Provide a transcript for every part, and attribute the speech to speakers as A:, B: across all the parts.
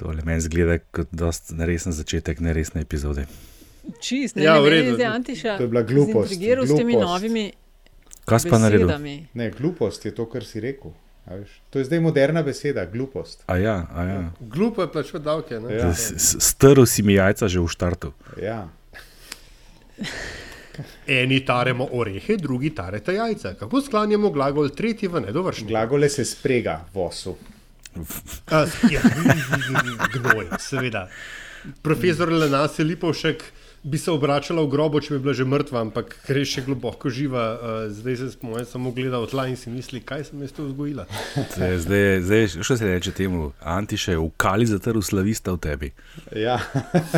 A: To le meni zgleda kot dost neresen začetek neresne epizode.
B: Čist, ne,
C: Ja,
B: ne,
C: redu.
B: zdaj Antiša.
D: To je bila glupost,
B: zintrigiral s temi
D: glupost.
B: novimi
A: Kaj pa naredil?
D: Ne, glupost je to, kar si rekel. a veš. To je zdaj moderna beseda, glupost.
A: A ja, a ja.
C: Glupo je plačati davke. Ne?
D: Ja.
A: Strl si mi jajca že v štartu.
D: Ja.
C: Eni taremo orehe, drugi tarete jajca. Kako sklanjamo glagol, tretji v nedovršni?
D: Glagole se sprega vosu.
C: A, ja, gnoj, seveda. Profesor Lenas je Lipovšek bi se obračala v grobo, če bi bila že mrtva, ampak ker je še globoko živa, uh, zdaj se po mojem samo gleda v tla in si misli, kaj sem jaz to vzgojila.
A: Zdaj, zdaj, zdaj, što se reče temu? Antiša je v kali zatrl slavista v tebi.
D: Ja.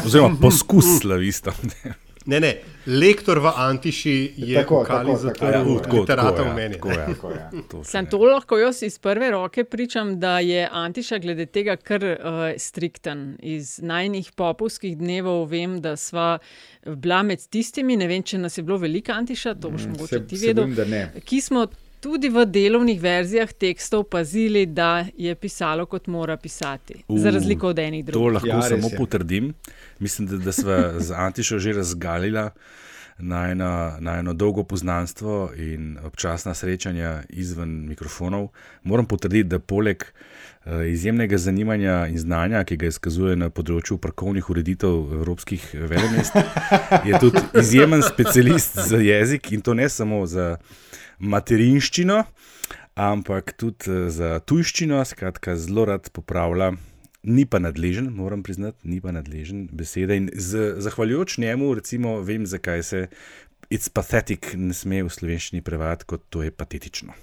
A: Oziroma poskus slavista v tebi.
C: Ne, ne, lektor v Antiši je
D: Tako, tako,
C: za to,
D: Ja,
C: da literata
A: ja,
C: meni.
A: tako,
C: ne.
A: ja.
D: Tako, ja.
A: To se
B: Sam to lahko jaz iz prve roke pričam, da je Antiša glede tega kar uh, strikten. Iz najnih popovskih dnevov vem, da sva bila med tistimi, ne vem, če nas je bilo veliko Antiša, to boš mogoče
D: Se,
B: ti vedel,
D: da ne.
B: ki smo tudi v delovnih verzijah tekstov pazili, da je pisalo, kot mora pisati.
A: U,
B: Za razliko od enih
A: To
B: drugih.
A: lahko
D: Ja,
A: samo
D: je.
A: potrdim. Mislim, da, da smo z Antišo že razgalila na eno, na eno dolgo poznanstvo in občasna srečanja izven mikrofonov. Moram potrditi, da poleg eh, izjemnega zanimanja in znanja, ki ga izkazuje na področju parkovnih ureditev evropskih velemest, je tudi izjemen specialist za jezik in to ne samo za materinščino, ampak tudi eh, za tujščino, skratka, zelo rad popravlja. Ni pa nadležen, moram priznati, ni pa nadležen besede. In z, zahvaljujoč njemu, recimo, vem, zakaj se it's pathetic ne sme v slovenščini prevajati kot to je patetično.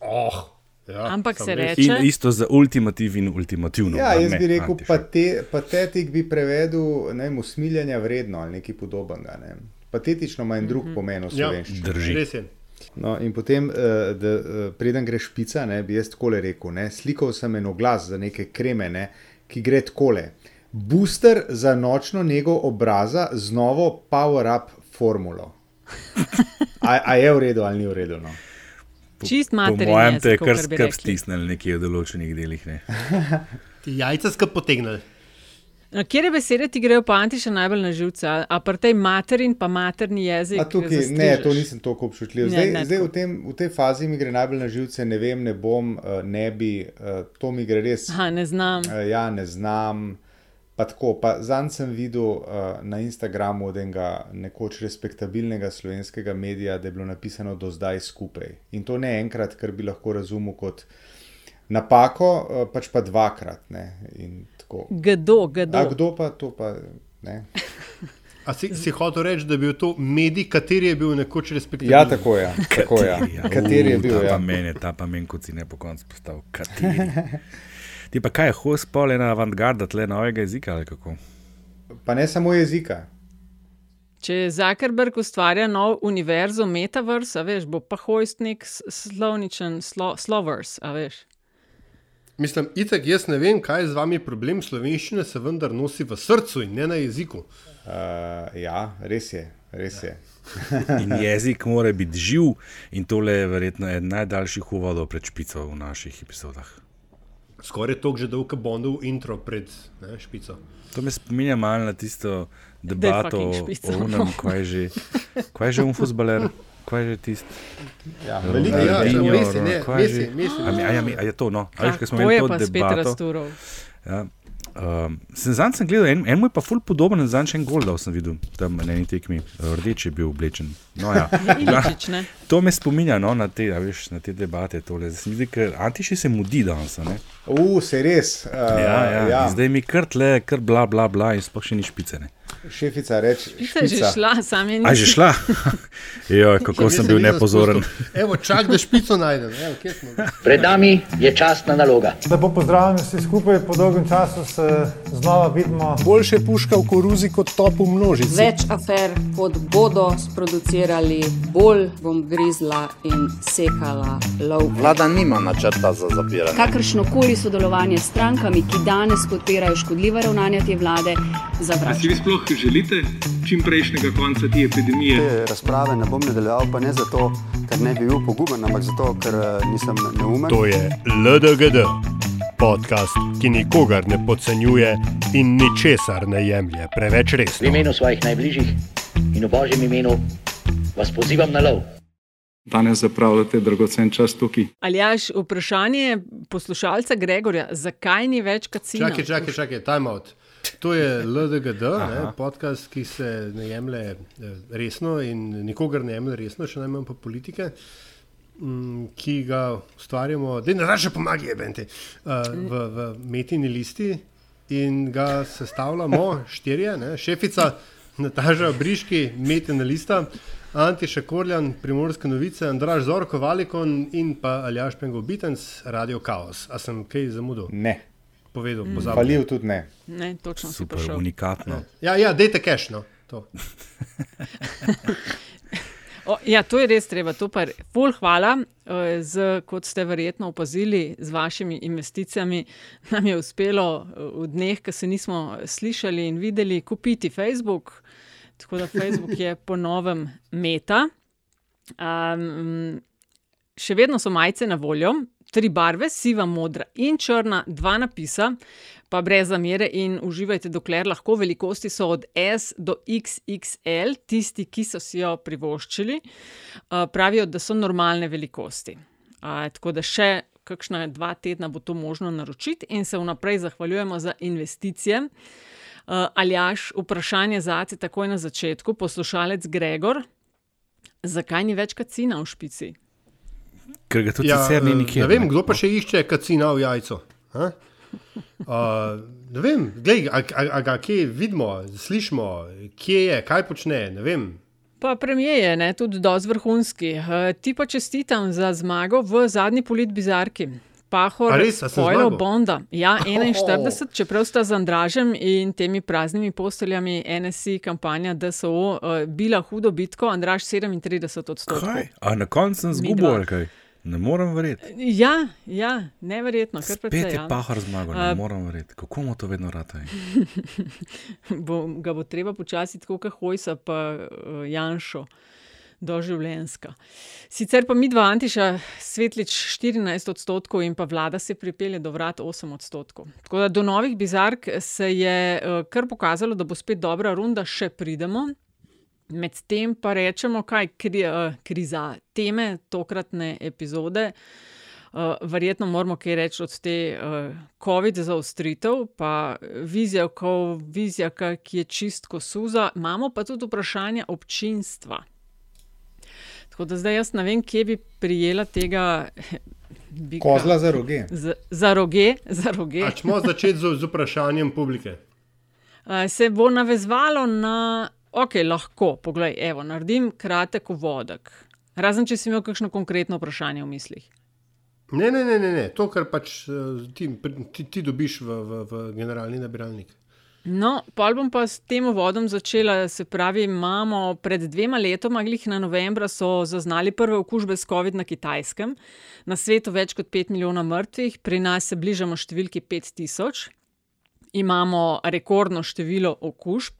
C: Oh, ja,
B: Ampak se reče-
A: In isto za ultimativ in ultimativno.
D: Ja, jaz
A: ne,
D: bi rekel, pate, patetik bi prevedel ne usmiljanja vredno ali nekaj podobnega. Ne. Patetično ima en drug
B: Mhm.
D: pomen v
C: Ja,
D: slovenščini.
A: Drži.
C: Res je.
D: No, in potem, eh, da, eh, preden greš špica, ne, bi jaz tako rekel: ne, slikal sem en oglas za neke kreme, ne, ki gre takole. Booster za nočno nego obraza z novo power-up formulo. A, a je v redu ali ni v redu? No?
B: Čist
A: Po
B: materialno.
A: mojem, te je kar skrb stisnili nekje v določenih delih. Ne.
C: Ti jajca skrb potegnili.
B: No, Kje besede ti grejo pa Antiša najbolj na živce? A- A pri tej materin pa materni jezik?
D: A tukaj, ne, to nisem tako občutljiv.
B: Ne,
D: Zdaj,
B: ne,
D: zdaj
B: tako.
D: v, tem, v tej fazi mi gre najbolj na živce, ne vem, ne bom, eh, ne bi, eh, to mi gre res.
B: Aha, ne znam.
D: Eh, Ja, ne znam. Pa tako, pa zanj sem videl uh, na Instagramu od enega nekoč respektabilnega slovenskega medija, da je bilo napisano do zdaj skupaj. In to ne enkrat, kar bi lahko razumel kot napako, uh, pač pa dvakrat. Ne? In tako.
B: Kdo, kdo?
D: A kdo pa to pa ne?
C: A si, si hotel reči, da je bil to medij, kateri je bil nekoč respektabilen?
D: Ja, tako je. Tako je. Kateri je
A: U,
D: bil?
A: ta
D: Ja.
A: Pa meni, ta pa meni, kot si ne po koncu postal. Kateri. Ti pa kaj, host pol ena avantgarda tle novega jezika ali kako?
D: Pa ne samo jezika.
B: Če Zuckerberg ustvarja nov univerzo, metaverse, a veš, bo pa hojst nek slovničen slo, slovers, a veš.
C: Mislim, itek jaz ne vem, kaj je z vami problem. Slovenščina se vendar nosi v srcu in ne na jeziku.
D: Uh, ja, res je. Res je.
A: In jezik mora biti živ, in tole je verjetno eden najdaljših uvodov pred špico v naših epizodah.
C: Skoraj je to že dolg Bondov intro pred ne, špico.
A: To me spominja malo na tisto debato o unem, kaj je že, kaj je že un fusbaler, kaj je že tisti.
D: Ja,
A: Veliko
D: veliko
C: Ja,
D: je.
A: Ronaldinho,
C: Messi, ne,
A: kaj je že?
C: Messi, Messi.
A: A, mi- a, ja, mi- a je to, no. A veš, kaj smo
B: To
A: imeli
B: je
A: to
B: pa spet
A: debato.
B: rasturov.
A: Ja. Um, sem zanj sem gledal, en, en mu je pa ful podoben, zanj še en gol dal sem videl, tam na eni tekmi, rdeč je bil oblečen. No, ja.
B: Iličič, ne?
A: To me spominja no, na, te, a veš, na te debate. Tole. Zdaj se mi zdi, ker Antiši se mudi danes. a ne?
D: Uh, se res. Uh,
A: Ja, ja.
D: ja.
A: Zdaj mi kar tle, kar bla, bla, bla in sploh še ni špice.
D: Šefica reče:
B: Špica je že šla, sam je
A: A že
B: nisem.
A: šla? Jo, kako sem
C: se
A: bil
C: nisem
A: nepozoren.
C: spustil. Evo, čak, da špico najdem. Evo, kje smo?
E: Pred nami je častna naloga.
F: Lepo pozdravljeni vsi skupaj, po dolgem času se znova vidimo.
C: Boljše puška v koruzi kot top v množici.
G: Več afer, kot bodo sproducirali, bolj bom grizla in sekala lov.
H: Vlada nima načrta za zapiranje.
G: Kakršno koli sodelovanje s strankami, ki danes podpirajo škodljiva ravnanja te vlade,
I: A sploh želite čim prejšnjega konca te epidemije?
J: Te razprave ne bom nadaljeval, pa ne zato, ker ne bi bil poguben, ampak zato, ker eh, nisem neumen.
C: To je LDGD, Podcast, ki nikogar ne podcenjuje in ničesar ne jemlje preveč
E: V
C: resno.
E: imenu svojih najbližjih in v božjem imenu vas pozivam na lov.
I: Danes zapravljate dragocen čas tukaj.
B: Aljaš, vprašanje poslušalca Gregorja, zakaj ni več kacina?
C: Čakaj, čakaj, čakaj, time out. To je LDGD, ne, podcast, ki se ne jemlje eh, resno in nikogar ne jemlje resno, še najmanj pa politike, mm, ki ga ustvarjamo, da ne raje pomagajo, bente, v, v metini listi in ga sestavljamo štirje, ne, šefica Nataža Briški, metina lista. Antiša Korjan, Primorske novice, Andraš Zorko, Valikon in pa Aljaš Pengov Bitens, Radio Chaos. A sem kaj zamudil?
D: Ne,
C: Povedal, pozabil.
D: falil tudi ne.
B: Ne, točno si
A: Super,
B: prišel.
A: unikatno.
C: Ja, ja, dejte cash, no. To.
B: O, ja, to je res treba. To pa je ful hvala. eh, Z, kot ste verjetno opazili, z vašimi investicijami nam je uspelo eh, v dneh, ki se nismo slišali in videli, kupiti Facebook. Tako da Facebook je po novem meta. Um, še vedno so majice na voljo, tri barve, siva, modra in črna, dva napisa, pa brez zamere in uživajte, dokler lahko. Velikosti so od S do XXL, tisti, ki so si jo privoščili, pravijo, da so normalne velikosti. Tako da še kakšna dva tedna bo to možno naročiti, in se vnaprej zahvaljujemo za investicije. Uh, Aljaš, vprašanje za te takoj na začetku, poslušalec Gregor. Zakaj ni več kacina v špici?
A: Ker ga tudi ja, sicer ni
C: eh,
A: nikjer.
C: Ne vem, kdo pa še išče kacina v jajcu. a? Uh, ne vem, glej, a, a, a ga kje vidimo, slišimo, kje je, kaj počne. Ne vem.
B: Pa premijer je ne, tudi dosti vrhunski. Uh, ti pa čestitam za zmago v zadnji polit bizarki. Pahor, Pojlo? Bonda. Ja, 41, čeprav sta z Andražem in temi praznimi posteljami NSI kampanja DSO uh, bila hudo bitko, Andraž 37 odstotkov.
A: Kaj? A na koncu sem zgubil, kaj? Ne morem verjeti.
B: Ja, ja, neverjetno,
A: Spet
B: precej.
A: je
B: ja.
A: pahar zmagal, ne
B: A-
A: morem verjeti. Kako mu to vedno rata?
B: bo, ga bo treba počasi, tako kot Hojsa, pa uh, Janšo, doživljenska. Sicer pa mi dva Antiša, Svetlič 14 odstotkov in pa vlada se pripelje do vrat 8 odstotkov. Tako da do novih bizark se je uh, kar pokazalo, da bo spet dobra runda, še pridemo. Medtem pa rečemo, kaj kri, uh, kriza teme tokratne epizode. Uh, verjetno moramo kaj reči od te uh, COVID zaostritev, pa vizijaka, vizijaka, ki je čistko suza. Imamo pa tudi vprašanje občinstva. Tako da zdaj jaz ne vem, kje bi prijela tega. Bika.
D: Kozla za roge.
B: Z, za roge, za roge.
C: A Čemo začeti z, z vprašanjem publike.
B: Uh, se bo navezvalo na, ok, lahko, poglej, evo, naredim kratek uvodek. Razen, če si imel kakšno konkretno vprašanje v mislih.
C: Ne, ne, ne, ne, ne. to, kar pač eh, ti, ti, ti dobiš v, v, v generalni nabiralnik.
B: No, pol bom pa s tem uvodom začela. Se pravi, imamo pred dvema letoma, glih na novembra, so zaznali prve okužbe s COVID na Kitajskem. Na svetu več kot 5 milijona mrtvih, pri nas se bližamo številki 5000. Imamo rekordno število okužb,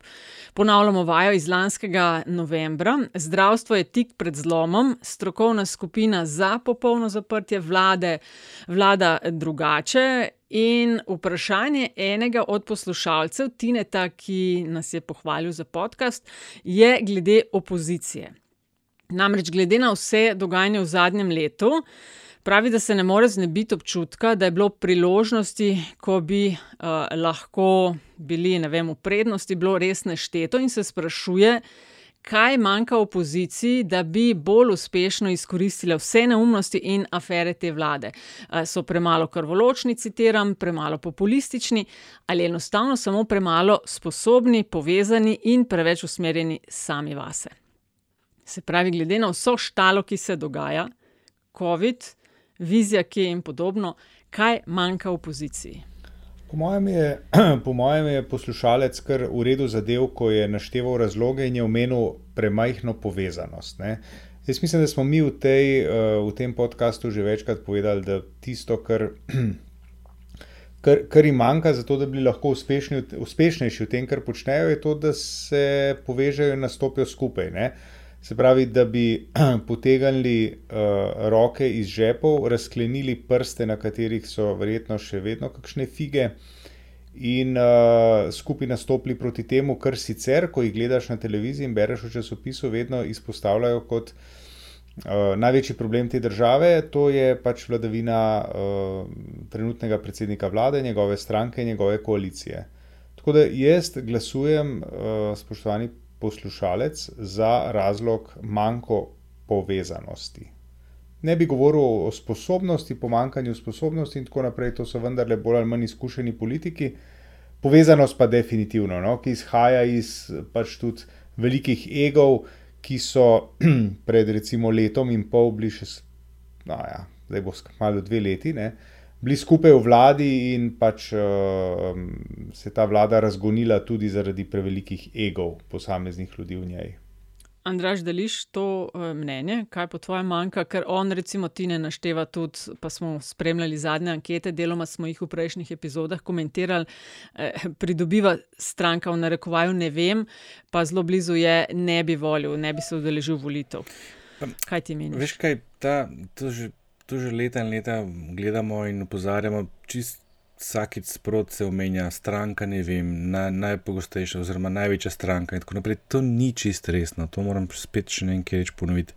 B: ponavljamo vajo iz lanskega novembra. Zdravstvo je tik pred zlomom, strokovna skupina za popolno zaprtje vlade vlada drugače. In vprašanje enega od poslušalcev, Tineta, ki nas je pohvalil za podcast, je glede opozicije. Namreč, glede na vse dogajanje v zadnjem letu, pravi, da se ne more znebiti občutka, da je bilo priložnosti, ko bi uh, lahko bili vem, v prednosti, bilo res nešteto in se sprašuje, kaj manjka opoziciji, da bi bolj uspešno izkoristile vse neumnosti in afere te vlade. Uh, so premalo krvoločni, citiram, premalo populistični ali enostavno samo premalo sposobni, povezani in preveč usmerjeni sami vase. Se pravi, glede na vso štalo, ki se dogaja, COVID, vizija, ki je in podobno, kaj manjka opoziciji.
D: Po mojem, je, po mojem je poslušalec kar v redu zadev, ko je našteval razloge in je omenil premajhno povezanost. Ne. Jaz mislim, da smo mi v, tej, eh, v tem podkastu že večkrat povedali, da tisto, kar, kar, kar jim manjka za to, da bi lahko uspešni, v- uspešnejši v tem, kar počnejo, je to, da se povežejo in nastopijo skupaj. Ne. Se pravi, da bi potegnili uh, roke iz žepov, razklenili prste, na katerih so verjetno še vedno kakšne fige, in uh, skupaj nastopili proti temu, kar sicer, ko jih gledaš na televiziji in bereš v časopisu, vedno izpostavljajo kot uh, največji problem te države. To je pač vladavina uh, trenutnega predsednika vlade, njegove stranke in njegove koalicije. Tako da jaz glasujem, uh, spoštovani poslušalec za razlog manjko povezanosti. Ne bi govoril o sposobnosti, pomankanju sposobnosti in tako naprej, to so vendarle bolj ali manj izkušeni politiki. Povezanost pa definitivno, no, ki izhaja iz pač tudi velikih egov, ki so pred recimo letom in pol bili še, no ja, zdaj bo malo dve leti, ne, bili skupaj v vladi in pač uh, se ta vlada razgonila tudi zaradi prevelikih egov posameznih ljudi v njej.
B: Andraš, deliš to uh, mnenje, kaj po tvojem manjka, ker on, recimo, ti ne našteva tudi, pa smo spremljali zadnje ankete, deloma smo jih v prejšnjih epizodah komentirali, eh, pridobiva stranka v narekovaju, ne vem, pa zelo blizu je, ne bi volil, ne bi se udeležil volitev. Kaj ti meniš?
A: Veš kaj, ta, to že to že leta in leta gledamo in opozarjamo, čist vsakič sprot se omenja stranka, ne vem, na, najpogostejša oziroma največja stranka in tako naprej. To ni čist resno, to moram spet še nekaj reči ponoviti.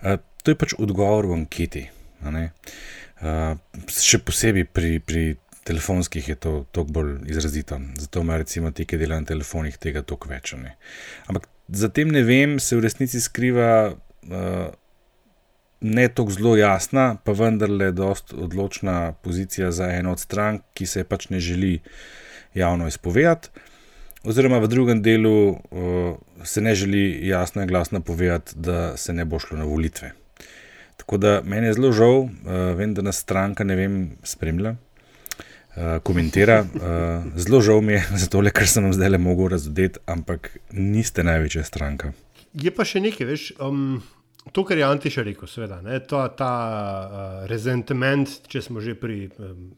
A: Uh, to je pač odgovor v anketi. Uh, še posebej pri, pri telefonskih je to toliko bolj izrazito. Zato ima recimo ti, ki delajo na telefonih, tega toliko več. Ne? Ampak za tem ne vem, se v resnici skriva. Uh, ne tako zelo jasna, pa vendarle dosta odločna pozicija za eno od strank, ki se pač ne želi javno izpovedati, oziroma v drugem delu uh, se ne želi jasno in glasno povedati, da se ne bo šlo na volitve. Tako da meni je zelo žal, uh, vem, da nas stranka ne vem spremlja. Uh, komentira. Uh, zelo žal mi je za to, kar sem vam zdaj le mogel razodeti, ampak niste največja stranka.
C: Je pa še nekaj, veš. Um, To, kar je Antiša rekel, seveda, ne, to, ta uh, resentment, če smo že pri um,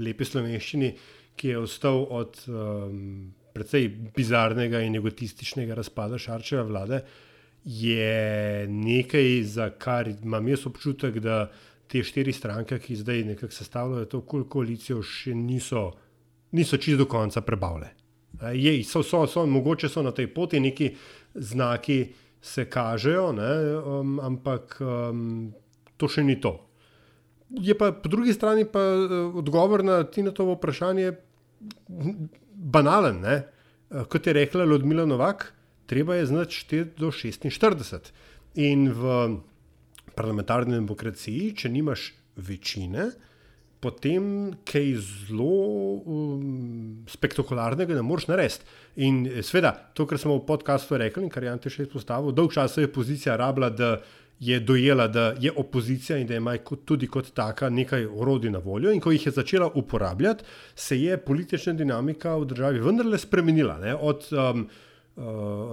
C: lepi slovenščini, ki je ostal od um, precej bizarnega in egotističnega razpada Šarčeve vlade, je nekaj, za kar imam jaz občutek, da te štiri stranke, ki zdaj nekako sestavljajo to koalicijo, še niso, niso čisto do konca prebavile. Je, so, so, so, mogoče so na tej poti neki znaki se kažejo, ne, um, ampak um, to še ni to. Je pa po drugi strani pa uh, odgovor na Tinatovo vprašanje banalen. Ne? Uh, kot je rekla Ludmila Novak, treba je znati šteti do 46. In v parlamentarni demokraciji, če nimaš večine, potem kaj zelo um, spektakularnega ne moreš narediti. In eh, sveda, to, kar smo v podkastu rekli in kar je Ante še izpostavil, dolg čas je opozicija rabila, da je dojela, da je opozicija in da ima tudi kot taka nekaj orodij na voljo. In ko jih je začela uporabljati, se je politična dinamika v državi vendarle spremenila. Ne? Od um, uh,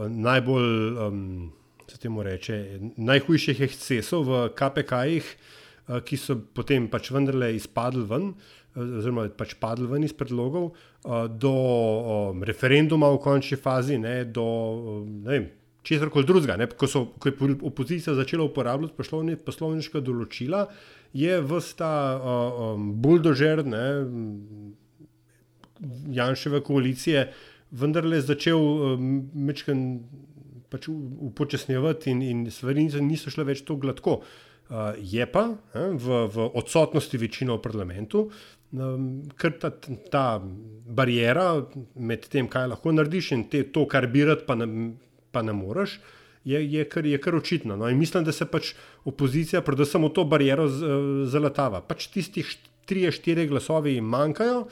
C: najbolj, um, se temu reče, najhujših ekscesov v KPK-jih. Eh, ki so potem pač vendarle izpadli ven, eh, oziroma pač padli ven iz predlogov, eh, do referenduma v končni fazi, ne, do česar koli drugega. Ne, ko, so, ko je opozicija začela uporabljati poslovni, poslovniška določila, je vsta um, buldožer ne, Janševe koalicije vendarle začel um, mečken. Pač upočasnjevati, in, in stvari niso šle več tako gladko. Uh, je pa eh, v, v odsotnosti večine v parlamentu, um, ker ta, ta barijera med tem, kaj lahko narediš in te, to, kar bi rad, pa ne, pa ne moreš, je, je, kar, je kar očitno. No? In mislim, da se pač opozicija, predvsem v to barijero, zalatava. Pač tistih tri, štiri glasovi manjkajo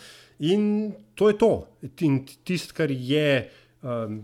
C: in to je to. In tisto, kar je. Um,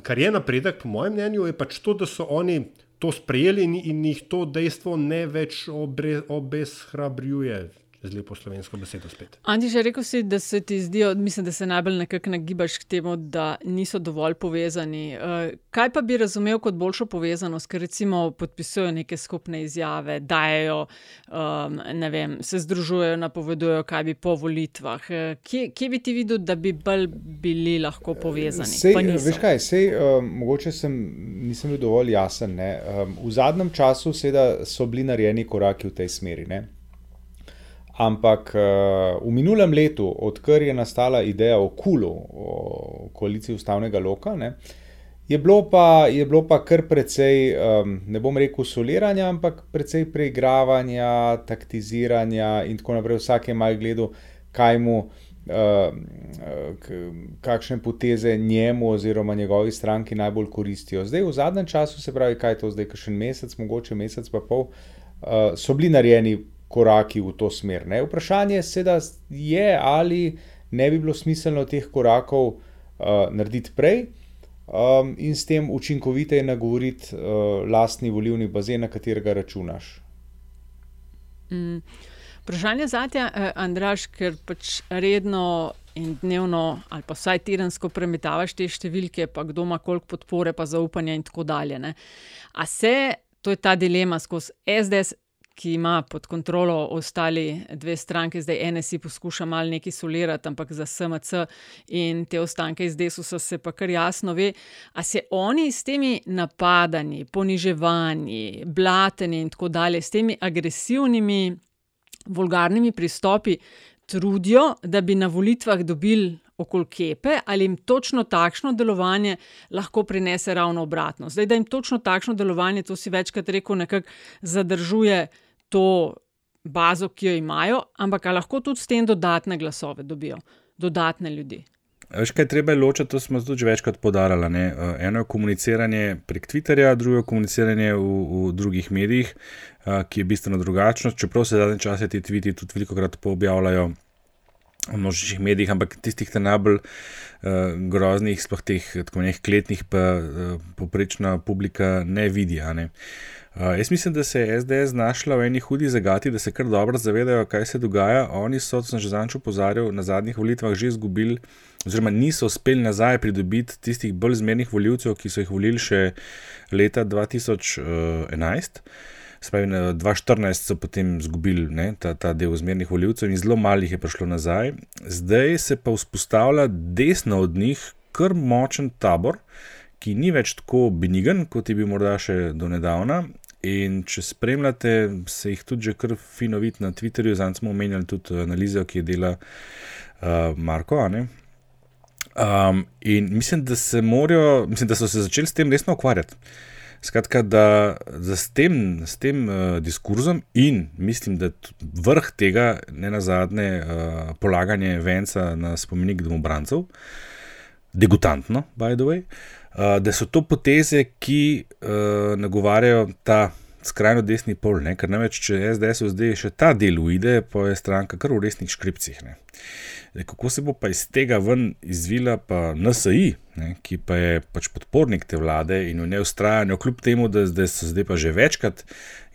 C: kar je napredek, po mojem mnenju, je pač to, da so oni to sprejeli in, in jih to dejstvo ne več obre, obeshrabruje, z lepo slovensko besedo spet.
B: Anti, že rekel si, da se ti zdijo, mislim, da se najbolj nekako nagibaš k temu, da niso dovolj povezani. Eh, kaj pa bi razumel kot boljšo povezanost, ker recimo podpisujejo neke skupne izjave, dajo, um, ne vem, se združujejo, napovedujejo, kaj bi po volitvah. Eh, kje, kje bi ti videl, da bi bolj bili lahko povezani?
D: Sej, veš kaj, sej, um, mogoče sem, nisem bil dovolj jasen. Um, v zadnjem času so bili narejeni koraki v tej smeri. Ne? Ampak uh, v minulem letu, odkar je nastala ideja o Kulu, o koaliciji ustavnega loka, ne, je, bilo pa, je bilo pa kar precej, ne bom rekel, soliranja, ampak precej preigravanja, taktiziranja in tako naprej. Vsak je mal gledal, kaj mu. Kakšne poteze njemu oziroma njegovi stranki najbolj koristijo. Zdaj, v zadnjem času, se pravi, kaj je to zdaj, še en mesec, mogoče mesec pa pol, uh, so bili narejeni koraki v to smer. Ne? Vprašanje seveda je, ali ne bi bilo smiselno teh korakov uh, narediti prej um, in s tem učinkoviteje nagovoriti uh, lastni volivni bazen, na katerega računaš.
B: Mm. Vprašanje za te, uh, Andraš, ker pač redno. In dnevno, ali pa vsaj tedensko, premetavaš te številke, pa kdo ima koliko podpore, pa zaupanja, in tako dalje. Ne? A se, to je ta dilema skozi SDS, ki ima pod kontrolo ostali dve stranke, zdaj NSI poskuša malo nekaj solirati, ampak za SMC in te ostanke iz Desusa se pa kar jasno ve, a se oni s temi napadanji, poniževanji, blatenji in tako dalje, s temi agresivnimi, vulgarnimi pristopi trudijo, da bi na volitvah dobili. Okoli kepe, ali jim točno takšno delovanje lahko prinese ravno obratno. Zdaj, da jim točno takšno delovanje, to si večkrat rekel, nekako zadržuje uh, to bazo, ki jo imajo, ampak lahko tudi s tem dodatne glasove dobijo, dodatne ljudi.
A: Veš, kaj treba ločiti, to smo tudi večkrat podarili. Ne? Eno je komuniciranje prek Twitterja, drugo je komuniciranje v, v drugih medijih, ki je bistveno drugačno. Čeprav se zadnje čase ti tviti tudi veliko krat poobjavljajo v množičnih medijih, ampak tistih najbolj uh, groznih, sploh teh tako nekih kletnih, pa uh, poprečna publika ne vidi. Ne? Jaz mislim, da se je SDS znašla v eni hudi zagati, da se kar dobro zavedajo, kaj se dogaja. Oni so, kot sem že zanč upozoril, na zadnjih volitvah že izgubili, oziroma niso uspeli nazaj pridobiti tistih bolj zmernih voljivcev, ki so jih volili še leta 2011. Spravi, 2014 so potem izgubili ta, ta del zmernih voljivcev in zelo malih je prišlo nazaj. Zdaj se pa vzpostavlja desno od njih kar močen tabor, ki ni več tako benigen, kot je bil morda še do nedavna. In če spremljate, se jih tudi že kar fino vidi na Twitterju, zdaj smo omenjali tudi analizo, ki je dela uh, Marko. Um, in mislim da, morajo, mislim, da so se začeli s tem resno ukvarjati. Skratka, da, da s tem, s tem uh, diskurzom in mislim, da vrh tega, ne na zadnje, uh, polaganje venca na spomenik domobrancev, degutantno, by the way, uh, da so to poteze, ki uh, nagovarjajo ta skrajno desni pol. Ne? Ker namreč, če SDS zdaj še ta del uide, pa je stranka kar v resnih škripcih. Kako se bo pa iz tega ven izvila, pa NSI, ne, ki pa je pač podpornik te vlade in v njej ustrajanju, kljub temu, da zdaj so zdaj pa že večkrat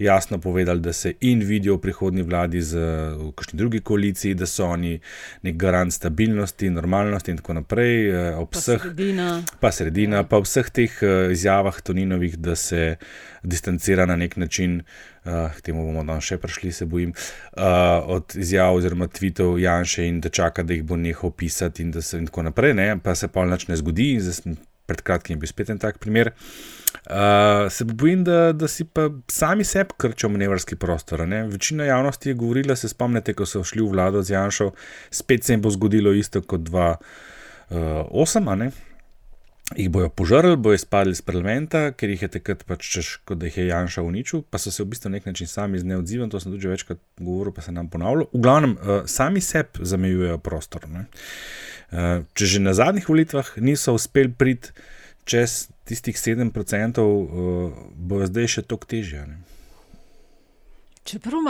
A: jasno povedali, da se in vidijo v prihodnji vladi z, v kakšni drugi koaliciji, da so oni nek garant stabilnosti, normalnosti in tako naprej. Eh,
B: pa vseh, sredina.
A: Pa sredina, pa vseh teh eh, izjavah Toninovih, da se distancira na nek način uh, k temu bomo danes še prišli, se bojim, uh, od izjav oziroma tvitev Janša in da čaka, da jih bo nehal pisati in, se, in tako naprej, ne? pa se pa nič ne zgodi. Pred kratkim je bil spet en tak primer. Uh, se bojim, da, da si pa sami sebi krčijo manevrski prostor. Ne? Večina javnosti je govorila, se spomnite, ko so šli v vlado z Janšo, spet se jim bo zgodilo isto kot 2008 jih bojo požrli, bojo izpadli iz parlamenta, ker jih je takrat pač češ, kot da jih je Janša uničil, pa so se v bistvu na nek način sami z neodzivom, to sem tudi večkrat govoril, pa se nam ponavlja. V glavnem, uh, sami sebi zamejujejo prostor. Uh, če že na zadnjih volitvah niso uspeli priti čez tistih 7%, uh, bojo zdaj še toliko težje. Ne?
B: Čeprav,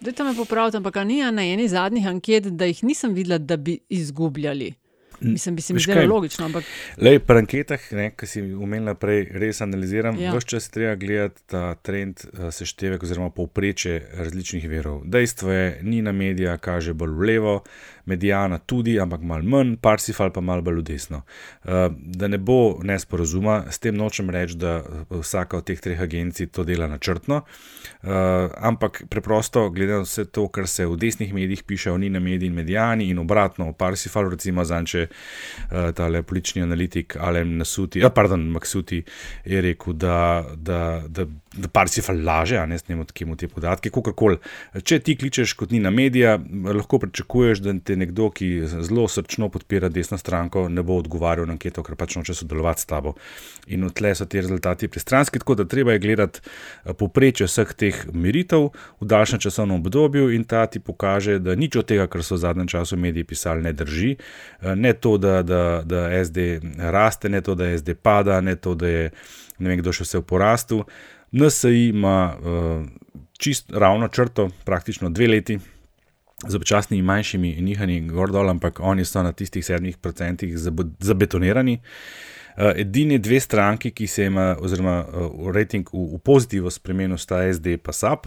B: da te me popravite, ampak ni na eni zadnjih anket, da jih nisem videla, da bi izgubljali. Mislim, bi se mi zdelo logično. Ampak...
A: Lej, pri anketah, ki si umenila prej, res analiziram.
B: Ja.
A: Ves čas treba gledati ta trend uh, seštevek oziroma povpreče različnih verov. Dejstvo je, ni na medija kaže bolj v levo, medijana tudi, ampak malo manj, parsifal pa malo bolj desno. Uh, da ne bo nesporazuma, s tem nočem reči, da vsaka od teh treh agencij to dela načrtno, uh, ampak preprosto gledam vse to, kar se v desnih medijih piše o Nina mediji in medijani in obratno, parsifal recimo zanče uh, tale politični analitik Alem Nasuti, a pardon, Maksuti je rekel, da, da, da, da parsifal laže, a ne s njim odkimo te podatke, kakorkoli. Če ti kličeš kot Nina medija, lahko pričakuješ, da te nekdo, ki zelo srčno podpira desno stranko, ne bo odgovarjal na anketo, ker pač noče sodelovati s tabo. In odtle so ti rezultati pristranski, tako da treba je gledati poprečje vseh teh meritev v daljšem časovnem obdobju in ta ti pokaže, da nič od tega, kar so v zadnjem času mediji pisali, ne drži. Ne to, da, da, da SD raste, ne to, da SD pada, ne to, da je ne vem, kdo še vse v porastu. NSI ima uh, čist ravno črto, praktično dve leti, z občasnimi manjšimi nihanji gor dol, ampak oni so na tistih sedmih procentih zabetonirani. Uh, edini dve stranki, ki se ima, oziroma uh, rating v, v pozitivo spremenil, sta SD in SAP.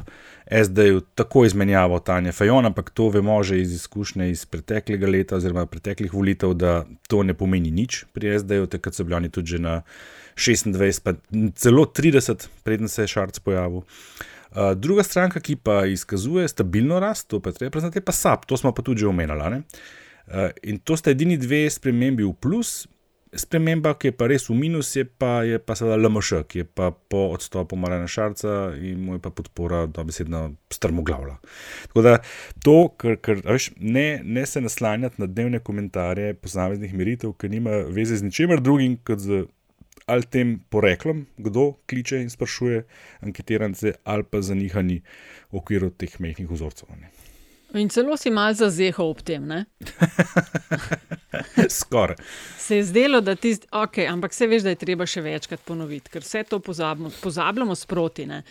A: SD je tako izmenjavo Tanja Fajon, ampak to vemo že iz izkušnje iz preteklega leta, oziroma preteklih volitev, da to ne pomeni nič pri SD-ju, takrat so bili oni tudi že na 26, pa celo 30, preden se je Šarc pojavil. Uh, druga stranka, ki pa izkazuje stabilno rast, to pa treba priznati, je pa SAP, to smo pa tudi že omenjali. Uh, in to sta edini dve spremembi v plus, sprememba, ki je pa res v minus, je pa, je pa seveda LMŠ, ki je pa po odstopu Marina Šarca in mu je pa podpora dobesedno strmoglavila. Tako da to, kar, kar veš, ne, ne se naslanjati na dnevne komentarje posameznih meritev, ki nima veze z ničemer drugim kot z ali tem poreklom, kdo kliče in sprašuje anketirance, ali pa za njihani v okviru teh mehkih vzorcev. Ne.
B: In celo si mal zazehal ob tem.
A: Skoraj.
B: Se je zdelo, da ti, ok, ampak se veš, da je treba še večkrat ponoviti, ker vse to pozabimo, pozabljamo sproti. Ne.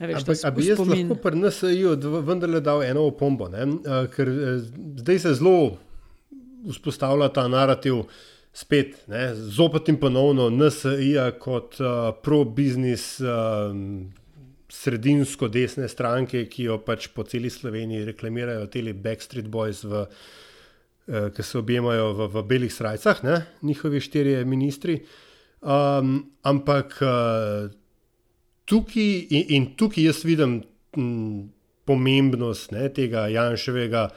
B: Ja, veš,
C: ampak, bi jaz
B: spomin...
C: lahko pri NSA-ju vendarle dal eno opombo, ne? ker zdaj se zelo vzpostavlja ta narativ. Spet, ne, zopet in ponovno NSA kot uh, pro-biznis uh, sredinsko desne stranke, ki jo pač po celi Sloveniji reklamirajo, te Backstreet Boys, v, uh, ki se objemajo v, v belih srajcah, ne, njihovi štirje ministri. Um, ampak uh, tukaj in, in tukaj jaz vidim m, pomembnost ne, tega Janševega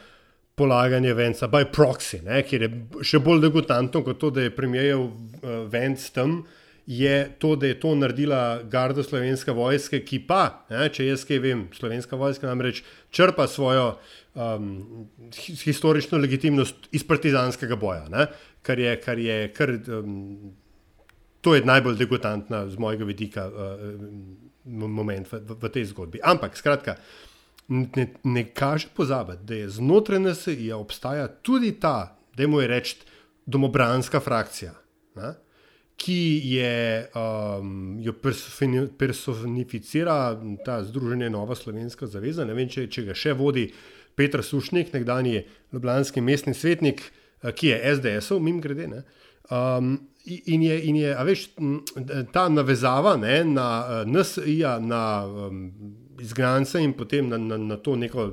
C: polaganje venca by proxy, ne, kjer je še bolj degutantno kot to, da je premijev uh, venc tam, je to, da je to naredila garda slovenska vojska, ki pa, ne, če jaz kaj vem, slovenska vojska namreč črpa svojo um, historično legitimnost iz partizanskega boja, ne, kar je, kar je, kar, um, to je najbolj degutantna z mojega vidika uh, moment v, v, tej zgodbi. Ampak, skratka, ne, ne kaže pozabiti, da je znotraj NSA obstaja tudi ta, da mu je reči, domobranska frakcija, ne, ki je, um, jo personificira ta združenje Nova Slovenska zaveza. Ne vem, če, če ga še vodi Petr Sušnik, nekdanji ljubljanski mestni svetnik, ki je SDS-ov, mim grede. Ne, um, In je, in je veš, ta navezava ne, na NSA, na um, izgnance in potem na, na, na to neko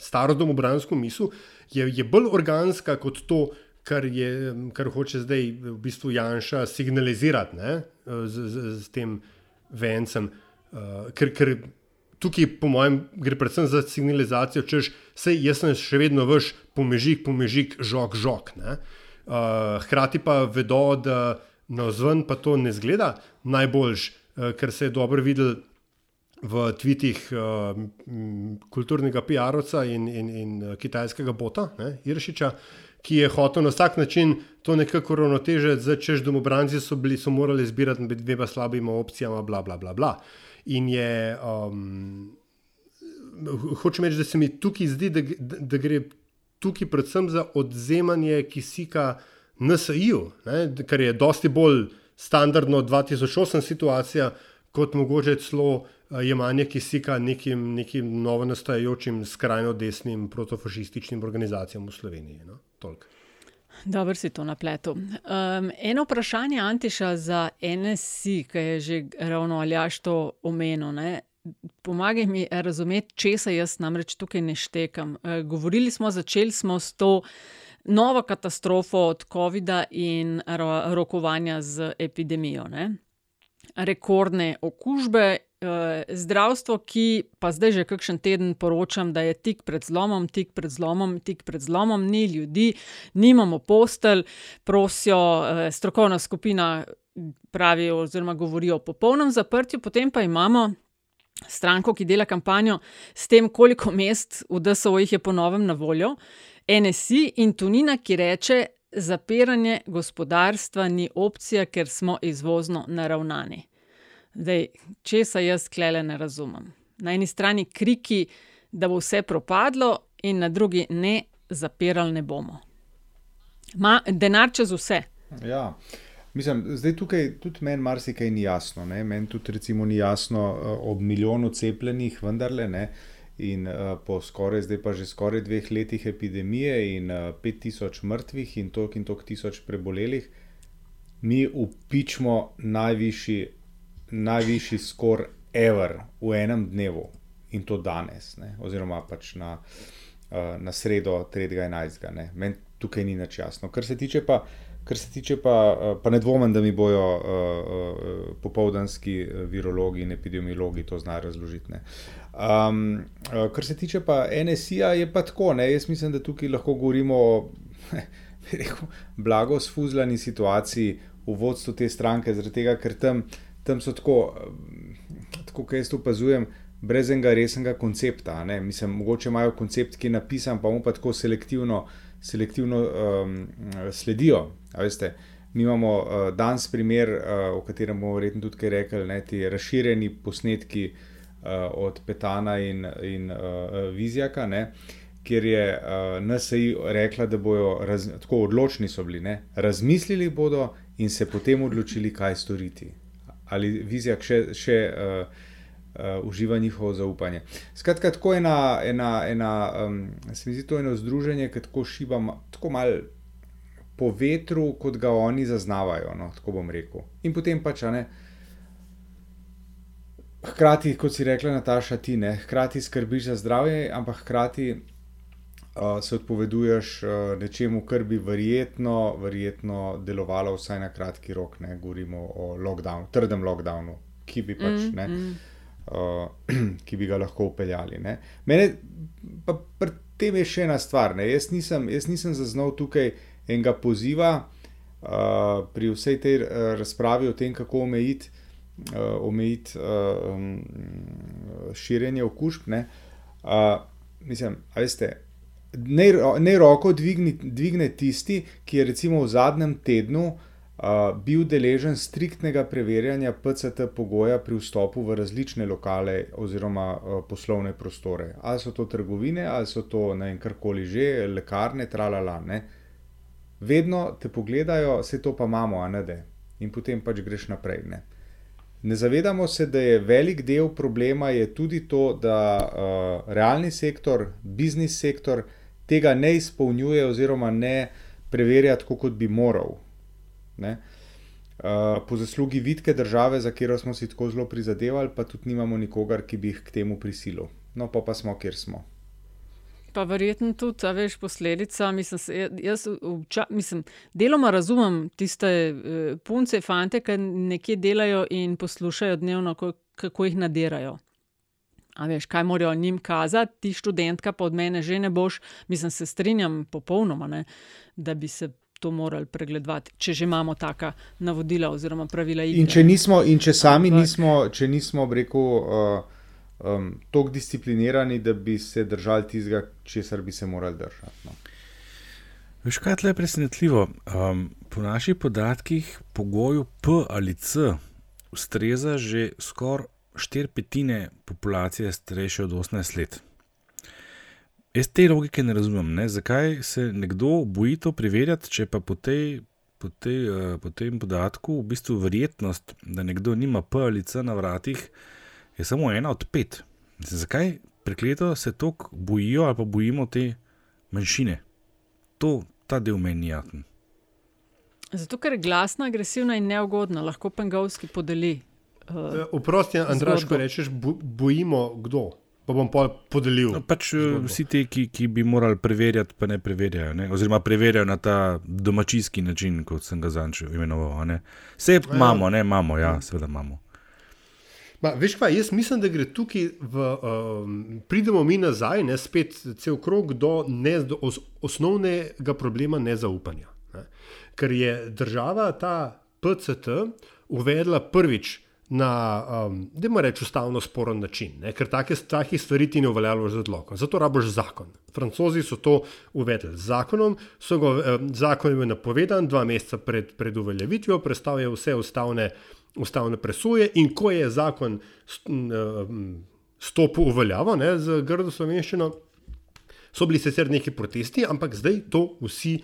C: staro domobransko misel, je, je bolj organska kot to, kar, je, kar hoče zdaj v bistvu Janša signalizirati ne, z, z, z tem vencem. Uh, ker, ker tukaj, po mojem, gre predvsem za signalizacijo, češ, sej jaz sem še vedno vaš pomežik, pomežik, žog, žog. Uh, hkrati pa vedo, da na vzven pa to ne zgleda najboljš, uh, ker se je dobro videl v tvitih uh, kulturnega PR-ovca in, in, in kitajskega bota, ne, Iršiča, ki je hotel na vsak način to nekako ravnotežiti, da češ domobranci so, bili, so morali zbirati med dvema slabima opcijama, bla, bla, bla. bla. In je, um, hočem reči, da se mi tukaj zdi, da, da, da gre tukaj predvsem za odzemanje kisika NSA-ju, kar je dosti bolj standardno 2008 situacija, kot mogoče celo jemanje kisika nekim, nekim novo nastajajočim skrajno desnim protofašističnim organizacijam v Sloveniji. No?
B: Dobro si to napletel. Um, eno vprašanje Antiša za NSC, ki je že ravno Aljaš to omenil. Ne? Pomagaj mi razumeti, če se jaz namreč tukaj ne štekam. Uh, govorili smo, začeli smo s to novo katastrofo od COVID-a in ro rokovanja z epidemijo. Ne? Rekordne okužbe Eh, zdravstvo, ki pa zdaj že kakšen teden poročam, da je tik pred zlomom, tik pred zlomom, tik pred zlomom, ni ljudi, nimamo postelj, prosijo, eh, strokovna skupina pravi, oziroma govori o popolnem zaprtju, potem pa imamo. Stranko, ki dela kampanjo s tem, koliko mest v DSO-jih je ponovem na voljo, NSI in Tunina, ki reče, zapiranje gospodarstva ni opcija, ker smo izvozno naravnani. Zdaj, če se jaz klele ne razumem. Na eni strani kriki, da bo vse propadlo, in na drugi ne, zapirali ne bomo. Denar čez vse.
D: Ja. Mislim, zdaj tukaj tudi meni marsikaj ni jasno. Meni tudi recimo ni jasno uh, ob milijonu cepljenih, vendarle ne. In uh, po skoraj, zdaj pa že skoraj dveh letih epidemije in uh, pet tisoč mrtvih in toliko in toliko tisoč prebolelih, mi upičmo najvišji najvišji skor ever v enem dnevu in to danes, ne? oziroma pač na, uh, na sredo 3.11. Meni tukaj ni nič jasno. Kar se tiče pa. Kar se tiče pa, pa ne dvomim, da mi bojo uh, uh, popoldanski virologi in epidemiologi to znajo razložiti. Um, kar se tiče pa NSA, je pa tako. Ne? Jaz mislim, da tukaj lahko govorimo o blago sfuzljani situaciji v vodstvu te stranke, zaradi tega, ker tam tam so tako, tako kot jaz opazujem, brez enega resnega koncepta. Ne? Mislim, mogoče imajo koncept, ki je napisan, pa mu pa tako selektivno, selektivno um, sledijo. Mi imamo uh, danes primer, uh, o katerem bomo verjetno tudi kaj rekli, ne, ti razširjeni posnetki uh, od Petana in, in uh, Vizjaka, ne, kjer je uh, NSA rekla, da bodo raz, tako odločni bili, ne, razmislili bodo in se potem odločili, kaj storiti ali vizija še, še uh, uh, uživa njihovo zaupanje. Skratka, tako ena, ena, ena um, se mi zdi to eno združenje, ki tako šiba, tako malo po vetru, kot ga oni zaznavajo. No, tako bom rekel. In potem pač ne. Hkrati, kot si rekla, Nataša, ti ne, hkrati skrbiš za zdravje, ampak hkrati uh, se odpoveduješ uh, nečemu, kar bi verjetno, verjetno delovalo vsaj na kratki rok. Ne? Govorimo o lockdownu, trdem lockdownu, ki bi, pač, mm, mm. Uh, ki bi ga lahko upeljali. Ne? Mene pa pri tem je še ena stvar. Jaz nisem, jaz nisem zaznal tukaj enega poziva uh, pri vsej tej uh, razpravi o tem, kako omejiti. Uh, omejiti uh, um, širjenje okužb. Uh, mislim, veste, ne roko dvigni, dvigne tisti, ki je recimo v zadnjem tednu uh, bil deležen striktnega preverjanja PCT pogoja pri vstopu v različne lokale oziroma uh, poslovne prostore. Ali so to trgovine, ali so to ne vem, karkoli že, lekarne, tralala. Ne? Vedno te pogledajo, vse to pa imamo, a ne da. In potem pač greš naprej. Ne? Ne zavedamo se, da je velik del problema tudi to, da uh, realni sektor, biznis sektor, tega ne izpolnjuje, oziroma ne preverja tako, kot bi moral. Ne? Uh, po zaslugi vidke države, za katero smo si tako zelo prizadevali, pa tudi nimamo nikogar, ki bi jih k temu prisilil. No, pa, pa smo, kjer smo.
B: Pa verjetno tudi, a veš, posledica. Mislim, jaz, vča, mislim, deloma razumem tiste uh, punce, fante, ki nekje delajo in poslušajo dnevno, kako jih nadirajo. A veš, kaj morajo njim kazati, ti študentka, pa od mene že ne boš. Mislim, se strinjam popolnoma, ne, da bi se to morali pregledati, če že imamo taka navodila oziroma pravila. Igre.
D: In če, nismo, in če sami Ampak, nismo, če nismo, rekel, uh, um, tako disciplinirani, da bi se držali tistega, česar bi se morali držati. No.
A: Veš, kaj je presenetljivo? Um, po naših podatkih, pogoju P ali C ustreza že skoraj štiri petine populacije starejše od 18 let. Jaz te logike ne razumem, ne? zakaj se nekdo boji to preverjati, če pa po, tej, po, tej, uh, po tem podatku v bistvu verjetnost, da nekdo nima P ali C na vratih, je samo ena od pet. Mislim, zakaj prekleto se tako bojijo ali pa bojimo te manjšine? To, ta del meni ni jasen.
B: Zato, ker je glasna, agresivna in neugodna, lahko Pengovski podeli.
C: Uh, Oprosti, Andraš, ko rečeš, bo, bojimo kdo. Pa bom pa podelil.
A: No, pač vsi ti, ki, ki bi morali preverjati, pa ne preverjajo. Ne? Oziroma, preverjajo na ta domačijski način, kot sem ga zanjčil imenoval. Vse imamo, ne imamo, ja, seveda imamo.
C: Ma, veš pa, jaz mislim, da gre tukaj, v, um, pridemo mi nazaj, ne spet cel krog do, ne, do os, osnovnega problema nezaupanja. Ne. Ker je država ta PCT uvedla prvič na, um, da ima reči, ustavno sporen način, ne, ker take, takih stvari ti ne uveljavljajo z odlokom. Zato raboš zakon. Francozi so to uvedli z zakonom, so ga, um, zakon je napovedan dva meseca pred, pred uveljavitvijo, predstavlja vse ustavne ustavne presoje, in ko je zakon stopil v veljavo z grdo slovenščino, so bili sicer neki protesti, ampak zdaj to vsi.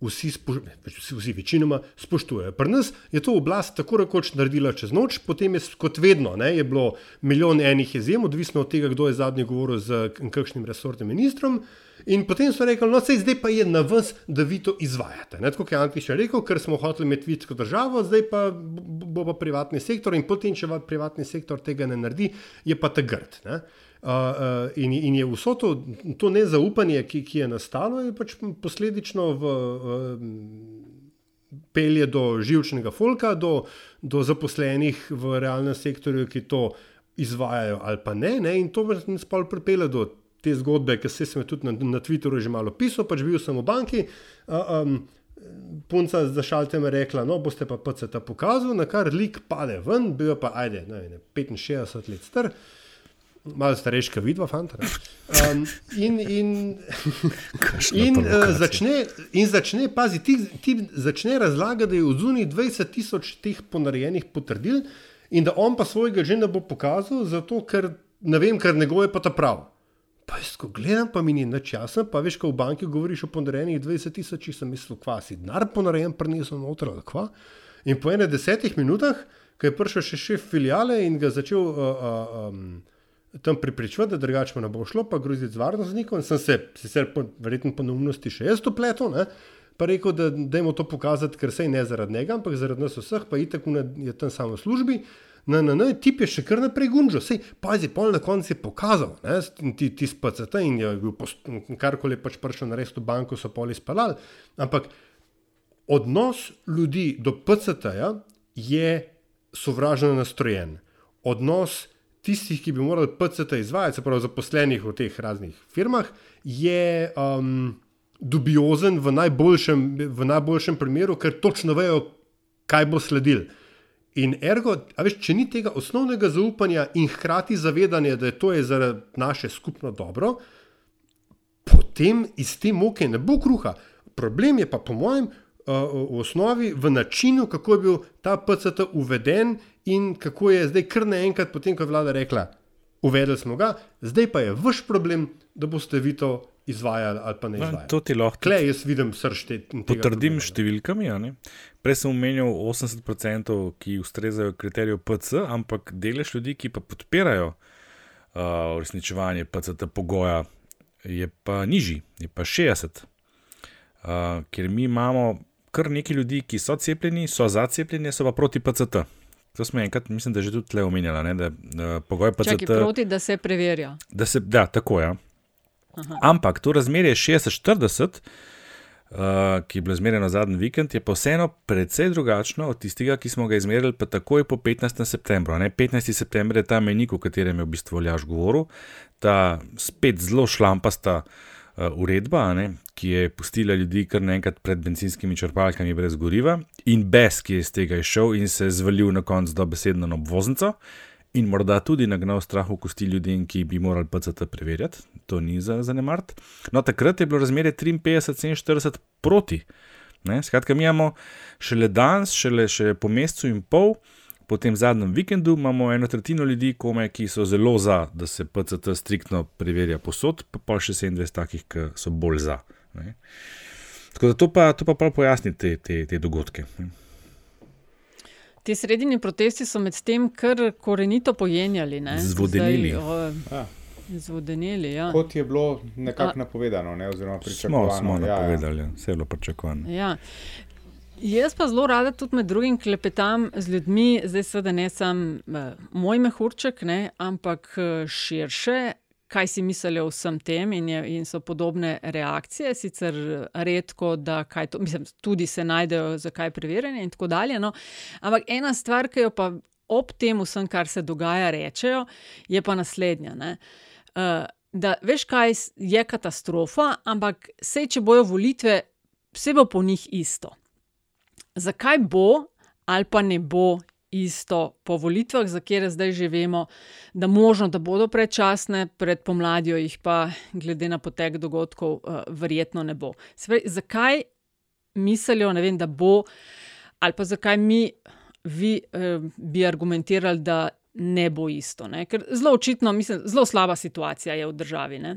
C: Vsi, vsi, vsi večinoma spoštujejo. Pri nas je to oblast tako rekoč naredila čez noč, potem je kot vedno, ne, je bilo milijon enih izjem, odvisno od tega, kdo je zadnji govoril z kakšnim resortnim ministrom. In potem so rekli, no, sej, zdaj pa je na vas, da vi to izvajate. Ne, tako je Antiš rekel, ker smo hoteli imeti vitko državo, zdaj pa bo pa privatni sektor in potem, če privatni sektor tega ne naredi, je pa ta grd. Ne. Uh, in, in je vso to, to nezaupanje, ki, ki je nastalo, je pač posledično v, uh, pelje do živčnega folka, do, do zaposlenih v realnem sektorju, ki to izvajajo ali pa ne. ne in to nas pa pripelje do te zgodbe, ki sem jih tudi na, na Twitterju že malo pisal, pač bil sem v banki. Uh, um, punca za šaltem je rekla, no, boste pa PCT pokazali, na kar lik pade ven, bil pa, ajde, ne, ne, 65 let star. Malo starejša, vidva, fanta. Um, in, in, in, uh, začne, in začne, pazi, ti, ti začne razlagati, da je v zuni 20 tisoč teh ponarejenih potrdil, in da on pa svojega že ne bo pokazal, zato ker ne vem, ker njegove pa ta prav. Pa jaz, ko gledam, pa mi ni več jasno, pa veš, ko v banki govoriš o ponarejenih 20 tisoč, sem mislil, kva si denar ponarejen, prinesel noter ali kva. In po enem desetih minutah, ko je prišel še šef filijale in ga začel uh, uh, um, tam pripričvati, da drugače ne bo šlo, pa groziti z varnostnikom, sem se, sicer po, verjetno po neumnosti še jaz to pletel, ne? pa rekel, da dajmo to pokazati, ker se je ne zaradi njega, ampak zaradi nas vseh, pa itak je tam samo v službi. Na, na, na, tip je še kar naprej gunžal, sej, pazi, pol na koncu je pokazal, ne, ti, ti spacete in je bil karkoli pač prišel na res v banko, so poli spalali. Ampak odnos ljudi do PCT-ja je sovražno nastrojen. Odnos tistih, ki bi morali PCT izvajati, se pravi zaposlenih v teh raznih firmah, je um, dubiozen v najboljšem, v najboljšem primeru, ker točno vejo, kaj bo sledil. In ergo, veš, če ni tega osnovnega zaupanja in hkrati zavedanja, da je to je za naše skupno dobro, potem iz te moke ne bo kruha. Problem je pa, po mojem, v osnovi v načinu, kako je bil ta PCT uveden in kako je zdaj kar naenkrat, potem ko je vlada rekla, uvedli smo ga, zdaj pa je vaš problem, da boste vi to izvajali ali pa ne
A: No,
C: izvajali.
A: to ti lahko
C: Klej, jaz vidim srž te.
A: Potrdim številkami. a ne. Prej sem omenil 80%, ki ustrezajo kriteriju PC, ampak delež ljudi, ki pa podpirajo uh, uresničevanje PCT pogoja, je pa nižji, je pa 60. Uh, ker mi imamo kar nekaj ljudi, ki so cepljeni, so za cepljenje, so pa proti PCT. To smo enkrat, mislim, da že tudi tle omenjala, ne, da uh, pogoj PCT.
B: proti, da se preverja.
A: Da se, da, tako je. Ja.
B: Aha.
A: Ampak to razmerje 60-40, uh, ki je bilo izmerjeno zadnji vikend, je pa vseeno precej drugačno od tistega, ki smo ga izmerili pa takoj po 15. septembru. Ne? 15. september je ta menik, o katerem je v bistvu Ljaš govoril, ta spet zelo šlampasta uh, uredba, a ne, ki je pustila ljudi kar naenkrat pred benzinskimi črpalkami brez goriva in bes, ki je iz tega išel in se je zvalil na koncu dobesedno na obvoznico. In morda tudi nagnal strah v kosti ljudem, ki bi morali PCT preverjati, to ni za zanemart. No, takrat je bilo razmerje 53-47 proti. Ne? Skratka, mi imamo šele danes, šele, šele po mesecu in pol, po tem zadnjem vikendu, imamo eno tretjino ljudi, kome, ki so zelo za, da se PCT striktno preverja posod, pa pa še 27 takih, ki so bolj za. Ne? Tako da to pa, to pa prav pojasni te, te, te dogodke. ne.
B: Ti sredini protesti so med tem kar korenito pojenjali. ne.
A: Zvodenili.
B: Zdaj, o,
D: Ja.
B: Zvodeneli, ja.
D: Kot je bilo nekako napovedano, ne, oziroma pričakovano.
A: Smo, smo
D: ja,
A: napovedali, ja. vse je bilo pričakovano.
B: Ja. Jaz pa zelo rada tudi med drugim klepetam z ljudmi, zdaj seveda ne samo uh, moj mehurček, ne, ampak uh, širše, kaj si mislijo o vsem tem, in, je, in so podobne reakcije. Sicer redko, da to, mislim, tudi se najdejo za kaj preverjanje in tako dalje. No. Ampak ena stvar, ki jo pa ob tem vsem, kar se dogaja, rečejo, je pa naslednja. Uh, da veš, kaj je katastrofa, ampak sej, če bojo volitve, vse bo po njih isto. Zakaj bo ali pa ne bo isto po volitvah, za kere zdaj že vemo, da možno, da bodo predčasne, pred pomladjo jih pa, glede na potek dogodkov, uh, verjetno ne bo. Svej, zakaj mislijo, ne vem, da bo, ali pa zakaj mi, vi, uh, bi argumentirali, da ne bo isto. Ne? Ker zelo očitno, mislim, zelo slaba situacija je v državi. Ne?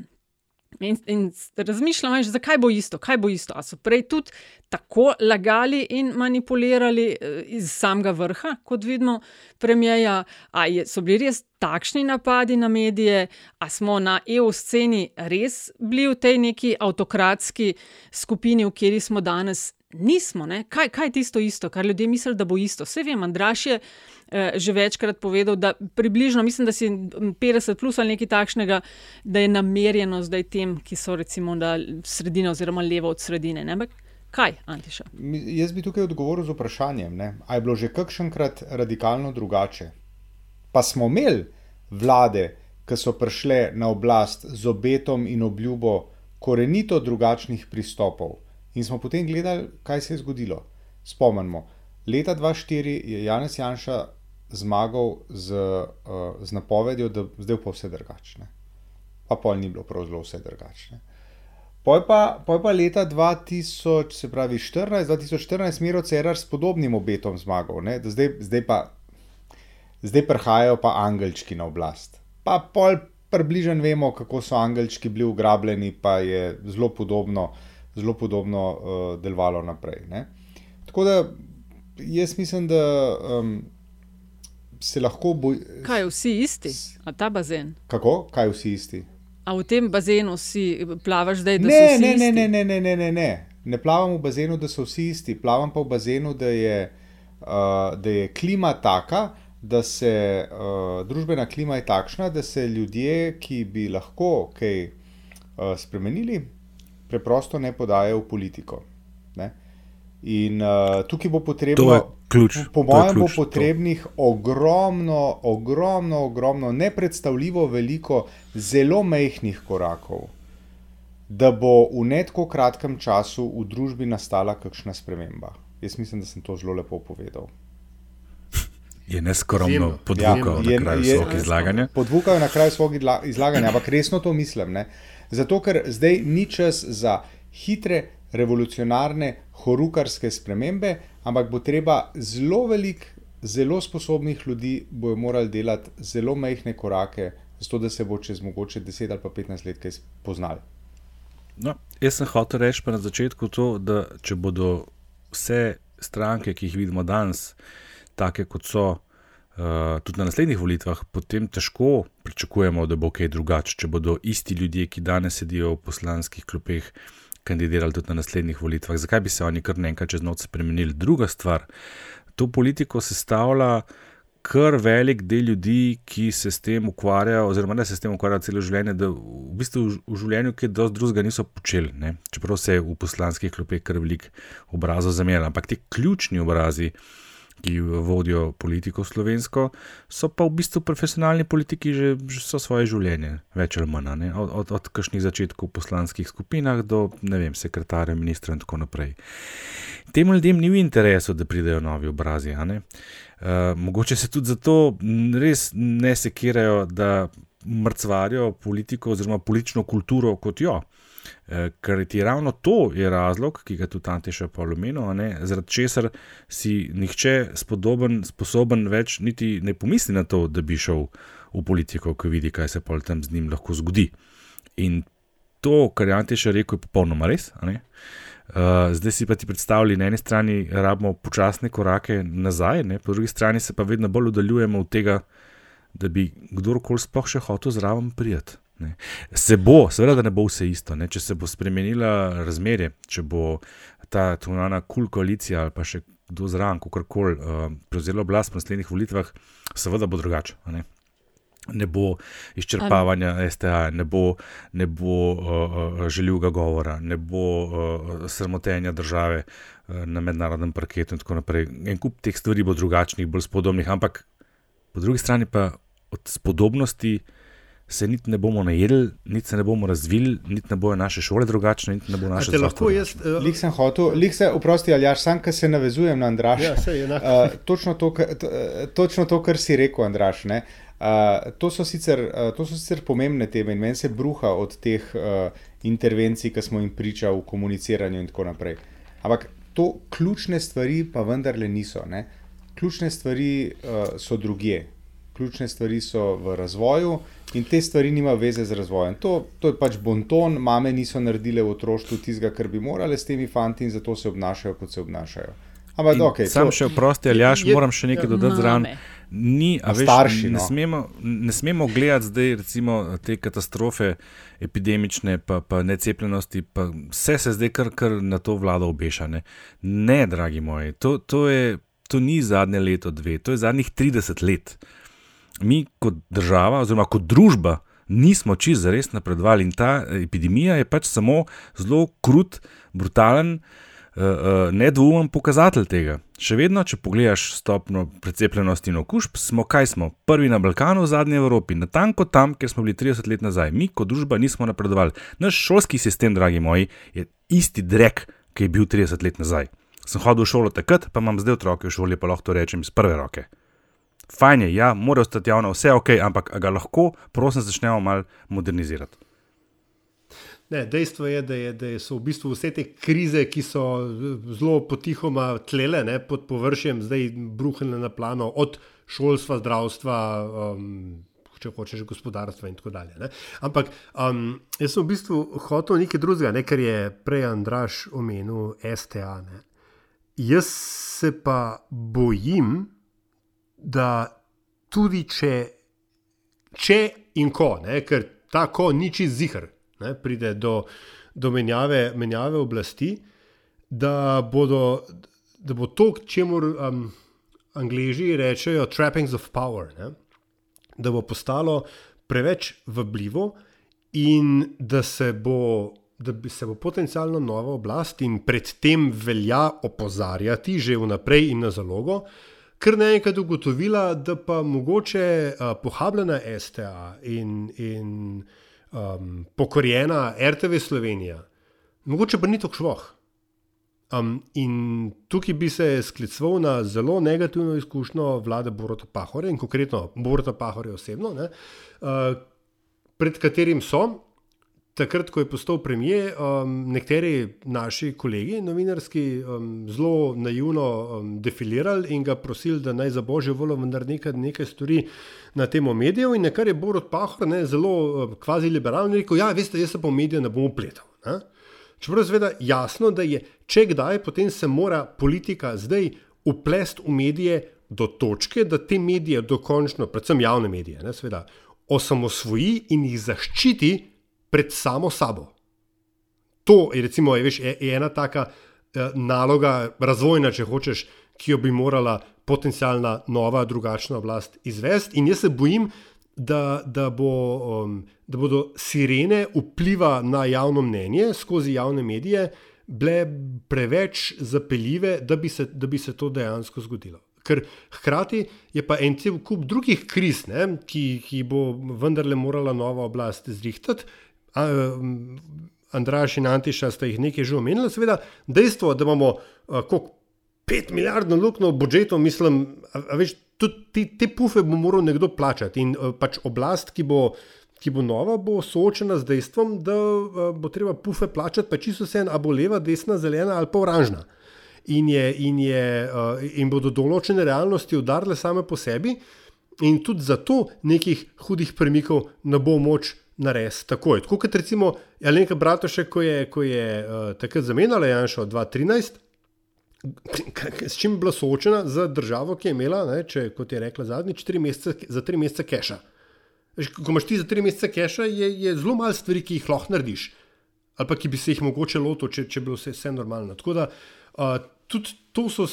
B: In, in razmišljam, veš, zakaj bo isto, kaj bo isto. Ali so prej tudi tako lagali in manipulirali eh, iz samega vrha, kot vidimo, premijeja, ali so bili res takšni napadi na medije, ali smo na EU sceni res bili v tej neki avtokratski skupini, v kateri smo danes. Nismo, kaj, kaj je tisto isto, kar ljudje mislijo, da bo isto. Vse vem, Andraš je eh, že večkrat povedal, da približno, mislim, da si 50 plus ali nekaj takšnega, da je namerjeno zdaj tem, ki so recimo sredina oziroma levo od sredine. Ne? Kaj, Antiša?
D: Jaz bi tukaj odgovoril z vprašanjem, ali je bilo že kakšenkrat radikalno drugače. Pa smo imeli vlade, ki so prišle na oblast z obetom in obljubo korenito drugačnih pristopov. In smo potem gledali, kaj se je zgodilo. Spomnimo, leta 2004 je Janez Janša zmagal z, uh, z napovedjo, da zdaj pa vse drugačne. Pa pol ni bilo prav zelo vse drugačne. Poj pa, poj pa leta 2000, se pravi 14, 2014, Miro Cerar s podobnim obetom zmagal, zdaj, zdaj pa. Zdaj prihajajo pa angelčki na oblast. Pa pol približno vemo, kako so angelčki bili ugrabljeni, pa je zelo podobno, zelo podobno uh, delovalo naprej. Ne? Tako da jaz mislim, da um, se lahko boji.
B: Kaj, vsi isti, a ta bazen?
D: Kako, kaj vsi isti?
B: A v tem bazenu si plavaš da
D: ne,
B: so vsi
D: ne? Ne, ne, ne, ne, ne, ne, ne. Ne plavam v bazenu, da so vsi isti, plavam pa v bazenu, da je, uh, da je klima taka, da se uh, družbena klima je takšna, da se ljudje, ki bi lahko kaj uh, spremenili, preprosto ne podajo v politiko. Ne? In uh, tukaj bo potrebno,
A: ključ,
D: po mojem, bo potrebnih to. ogromno, ogromno, ogromno, nepredstavljivo veliko, zelo mehkih korakov, da bo v netko kratkem času v družbi nastala kakšna sprememba. Jaz mislim, da sem to zelo lepo povedal.
A: Je neskromno podvukal ja, na kraju svojega izlaganja.
D: Podvukal je na kraju svojega izlaganja, ampak resno to mislim. Ne? Zato, ker zdaj ni čas za hitre, revolucionarne, horukarske spremembe, ampak bo treba zelo velik, zelo sposobnih ljudi, bojo morali delati zelo majhne korake, zato da se bo čez mogoče 10 ali pa 15 let kaj poznali.
A: No, jaz sem hotel reči pa na začetku to, da če bodo vse stranke, ki jih vidimo danes, take kot so, tudi na naslednjih volitvah, potem težko pričakujemo, da bo kaj drugače. Če bodo isti ljudje, ki danes sedijo v poslanskih klopeh, kandidirali tudi na naslednjih volitvah, zakaj bi se oni kar nekaj čez noč spremenili? Druga stvar, to politiko sestavlja. Kar velik del ljudi, ki se s tem ukvarjajo, oziroma ne se s tem ukvarjajo celo življenje, da v bistvu v življenju kaj dosti drugega niso počeli. Ne? Čeprav se je v poslanskih klopeh kar velik obrazov zamenjalo. Ampak ti ključni obrazi, ki vodijo politiko slovensko, so pa v bistvu profesionalni politiki že, že so svoje življenje, več ali manj, od, od, od kakšnih začetkov v poslanskih skupinah do vem, sekretarja, ministra in tako naprej. Tem ljudem ni v interesu, da pridejo novi obrazi. Uh, mogoče se tudi zato res ne sekirajo, da mrcvarijo politiko oziroma politično kulturo kot jo. Ker ti ravno to je razlog, ki ga tudi Antiša Palomino, zaradi česar si nihče spodoben, sposoben več niti ne pomisli na to, da bi šel v politiko, ko vidi, kaj se pol tam z njim lahko zgodi. In to, kar je Antiša rekel, je popolnoma res. Uh, zdaj si pa ti predstavljali, na eni strani rabimo počasne korake nazaj, ne? po drugi strani se pa vedno bolj oddaljujemo od tega, da bi kdorkoli sploh še hotel zraven prijeti. Ne. Se bo, seveda, da ne bo vse isto. Ne. Če se bo spremenila razmerje, če bo ta tunana kul cool koalicija ali pa še kdo zraven, kako koli, uh, prevzela oblast v naslednjih volitvah, seveda bo drugače. Ne. ne bo izčrpavanja STA, ne bo, ne bo uh, željivega govora, ne bo uh, sramotenja države uh, na mednarodnem parketu in tako naprej. En kup teh stvari bo drugačnih, bolj spodobnih, ampak po drugi strani pa od spodobnosti se niti ne bomo najedli, niti se ne bomo razvili, niti ne bojo naše šole drugačne, niti ne bo naše
C: Če lahko jaz. Uh,
D: Lik sem hotel, lik se, oprosti, ali jaš, sam, ker se navezujem na Andraša.
C: Ja,
D: uh, točno, to, kar- to, eh, točno to, kar si rekel, Andraš. ne. Uh, to, so sicer, uh, to so sicer pomembne teme in meni se bruha od teh uh, intervencij, ki smo jim priča v komuniciranju in tako naprej. Ampak to ključne stvari pa vendarle niso. Ne? Ključne stvari uh, so drugje. Ključne stvari so v razvoju in te stvari nima veze z razvojem. To, to je pač bonton, mame niso naredile v otroštvu tistega, kar bi morale s temi fanti in zato se obnašajo, kot se obnašajo. Ampak,
A: In
D: okay,
A: Sam
D: to,
A: še vprosti, ali jaš, moram še nekaj dodati zraven. Ni, a veš,
D: starši,
A: ne,
D: no.
A: smemo, ne smemo gledati zdaj recimo, te katastrofe epidemične, pa, pa necepljenosti, pa vse se zdaj kar, kar na to vlado obeša. Ne, ne dragi moji, to, to, je, to ni zadnje leto, dve, to je zadnjih 30 let. Mi kot država, oziroma kot družba, nismo čist zares napredovali in ta epidemija je pač samo zelo krut, brutalen. Uh, uh, nedvoumen pokazatelj tega. Še vedno, če pogledaš stopno precepljenosti in okužb, smo kaj smo? Prvi na Balkanu, zadnji v Evropi, natanko tam, kjer smo bili 30 let nazaj. Mi, kot družba, nismo napredovali. Naš šolski sistem, dragi moji, je isti drek, ki je bil 30 let nazaj. Sem hodil v šolo takrat, pa imam zdaj otroke v šoli, pa lahko to rečem iz prve roke. Fajn je, ja, mora ostati javno, vse ok, ampak ga lahko, prosim, začnemo malo modernizirati.
C: Ne, dejstvo je, da, je, da so v bistvu vse te krize, ki so zelo potihoma tlele ne, pod površjem, zdaj bruhne na plano, od šolstva, zdravstva, um, če hočeš, gospodarstva in tako dalje. Ne. Ampak um, jaz sem v bistvu hotel nekaj drugega, ne, kar je prej Andraš omenil, STA. Ne. Jaz se pa bojim, da tudi če, če in ko, ne, ker ta ko ni čist zihar, ne, pride do, do menjave, menjave oblasti, da, bodo, da bo to, čemu um, angliži rečejo trappings of power, ne, da bo postalo preveč vabljivo in da se bo. Da bi se bo potencialno nova oblast in predtem velja opozarjati že vnaprej in na zalogo, ker naenkrat ugotovila, da pa mogoče uh, pohabljena STA in, in um, pokorjena RTV Slovenija, mogoče pa ni tako šloh. Um, in tukaj bi se skliceval na zelo negativno izkušnjo vlade Borota Pahore in konkretno Borota Pahore osebno, ne, uh, pred katerim so. Takrat, ko je postal premijer, um, nekateri naši kolegi, novinarski, um, zelo naivno um, defilirali in ga prosili, da naj za božjo voljo vendar nekaj, nekaj stori na temo medijev. In kar je Borod Pahor, ne, zelo um, kvazi liberalno, rekel: Ja, veste, jaz se pa v medije ne bom upletal. Ne? Čeprav je seveda jasno, da je, če kdaj, potem se mora politika zdaj uplesti v medije do točke, da te medije dokončno, predvsem javne medije, ne, seveda, osamosvoji in jih zaščiti pred samo sabo. To je, recimo, je, veš, je, je ena taka eh, naloga, razvojna, če hočeš, ki jo bi morala potencijalna nova, drugačna oblast izvesti. In jaz se bojim, da, da, bo, um, da bodo sirene vpliva na javno mnenje skozi javne medije bile preveč zapeljive, da bi se, da bi se to dejansko zgodilo. Ker hkrati je pa en cel kup drugih kriz, ne, ki, ki bo vendarle morala nova oblast zrihtati. Um, Andraš in Antiša sta jih nekaj že omenila, seveda dejstvo, da imamo uh, koliko 5 milijardno luknjo v budžetu, mislim, a, a veš, tudi te, te pufe bo moral nekdo plačati. In uh, pač oblast, ki bo, ki bo nova, bo soočena z dejstvom, da uh, bo treba pufe plačati, pa čisto vse, a bo leva, desna, zelena ali pa oranžna. In, je, in, je, uh, in bodo določene realnosti udarile same po sebi, in tudi zato nekih hudih premikov ne bo moč narediti takoj. Tako kot recimo Alenka Bratošek, ko je, ko je uh, takrat zamenjala Janša 2013. S čim je bila soočena z državo, ki je imela, ne, če, kot je rekla zadnjič, tri mesece, za tri mesece keša. Ko imaš ti za tri mesece keša, je, je zelo malo stvari, ki jih lahko narediš, ali pa ki bi se jih mogoče lotil, če, če bi bilo vse, vse normalno. Tako da uh, tudi to so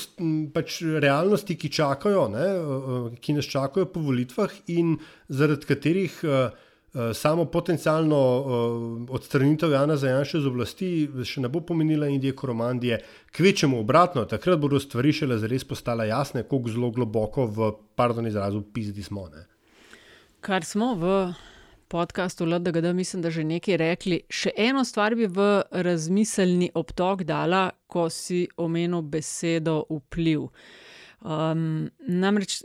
C: pač realnosti, ki čakajo, ne, uh, ki nas čakajo po volitvah in zaradi katerih. Uh, Samo potencijalno uh, odstranitev Jana Zajanša z oblasti še ne bo pomenila Indije koromandije, kvečemu obratno, takrat bodo stvari šele zares postale jasne, kako zelo globoko v, pardon, izrazu, pizdi smo. Ne.
B: Kar smo v podkastu LDGD, mislim, da že nekaj rekli. Še eno stvar bi v razmiselni obtok dala, ko si omenil besedo vpliv. Um, namreč,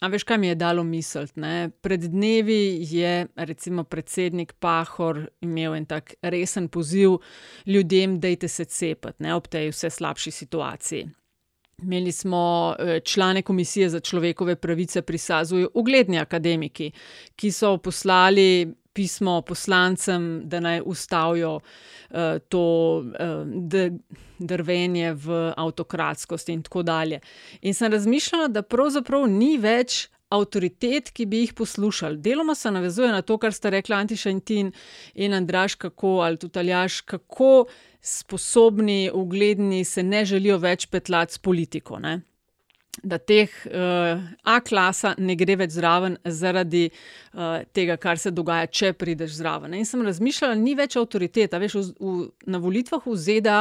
B: a veš, kaj mi je dalo misliti? Pred dnevi je recimo predsednik Pahor imel en tak resen poziv ljudem, dejte se cepati ob tej vse slabši situaciji. Imeli smo člane Komisije za človekove pravice pri Sazuju, ugledni akademiki, ki so poslali pismo poslancem, da naj ustavijo uh, to uh, drvenje v avtokratskost, in tako dalje. In sem razmišljala, da pravzaprav ni več. Avtoritet, ki bi jih poslušali. Deloma se navezuje na to, kar sta rekla Antiša in Tin in Andraš, kako, ali tudi Aljaš, kako sposobni, ugledni se ne želijo več petlati s politiko. Ne? Da teh uh, A-klasa ne gre več zraven zaradi uh, tega, kar se dogaja, če prideš zraven. In sem razmišljala, ni več avtoriteta. Veš, v, v, na volitvah v ZDA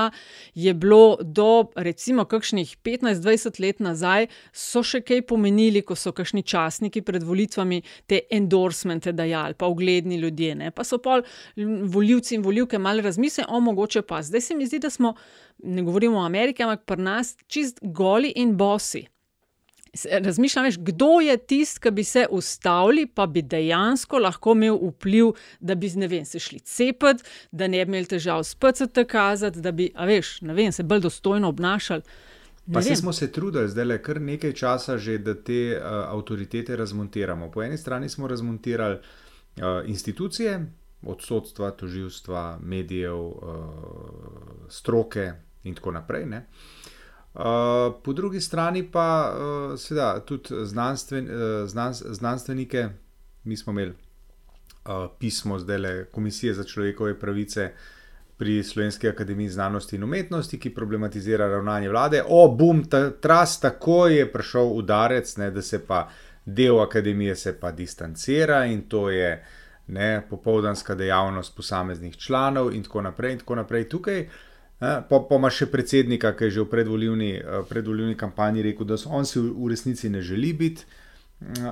B: je bilo do recimo kakšnih 15-20 let nazaj, so še kaj pomenili, ko so kakšni časniki pred volitvami te endorsemente dajali, pa ugledni ljudje. Ne? Pa so pol voljivci in voljivke malo razmislili, o mogoče pa. Zdaj se mi zdi, da smo, ne govorimo o Ameriki, ampak pri nas čist goli in bosi. Razmišljam, veš, kdo je tisti, ki bi se ustavili, pa bi dejansko lahko imel vpliv, da bi vem, se šli cepiti, da ne bi imeli težav s PCT kazati, da bi veš, vem, se bolj dostojno obnašali.
D: Pa se smo se trudili, zdaj le kar nekaj časa, že, da te uh, avtoritete razmontiramo. Po eni strani smo razmontirali uh, institucije, od sodstva, toživstva, medijev, uh, stroke in tako naprej. Ne? Uh, po drugi strani pa uh, seveda tudi znanstven, uh, znan, znanstvenike, mi smo imeli uh, pismo zdaj Komisije za človekove pravice pri Slovenski akademiji znanosti in umetnosti, ki problematizira ravnanje vlade. O, bum, ta, tras, tako je prišel udarec, ne, da se pa del akademije se pa distancira in to je ne, popoldanska dejavnost posameznih članov in tako naprej in tako naprej. Tukaj Pa, pa ima še predsednika, ki je že v predvoljivni, predvoljivni kampanji rekel, da on si v resnici ne želi biti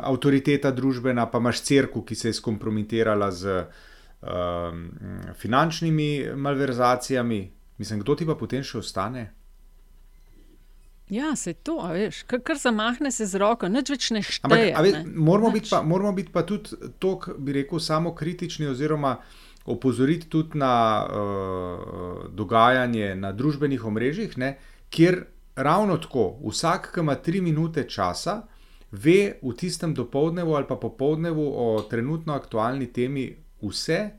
D: avtoriteta družbena, pa imaš crkvu, ki se je skompromitirala z um, finančnimi malverzacijami. Mislim, kdo ti pa potem še ostane?
B: Ja, se to, veš, kar, kar zamahne se z roko, nič več ne šteje.
D: Ampak, ne? Moramo, biti pa, moramo biti pa tudi to, bi rekel, samo kritični oziroma opozoriti tudi na uh, dogajanje na družbenih omrežjih, ne, kjer ravno tako, vsak, ki ima tri minute časa, ve v tistem dopolednevu ali pa popoldnevu o trenutno aktualni temi vse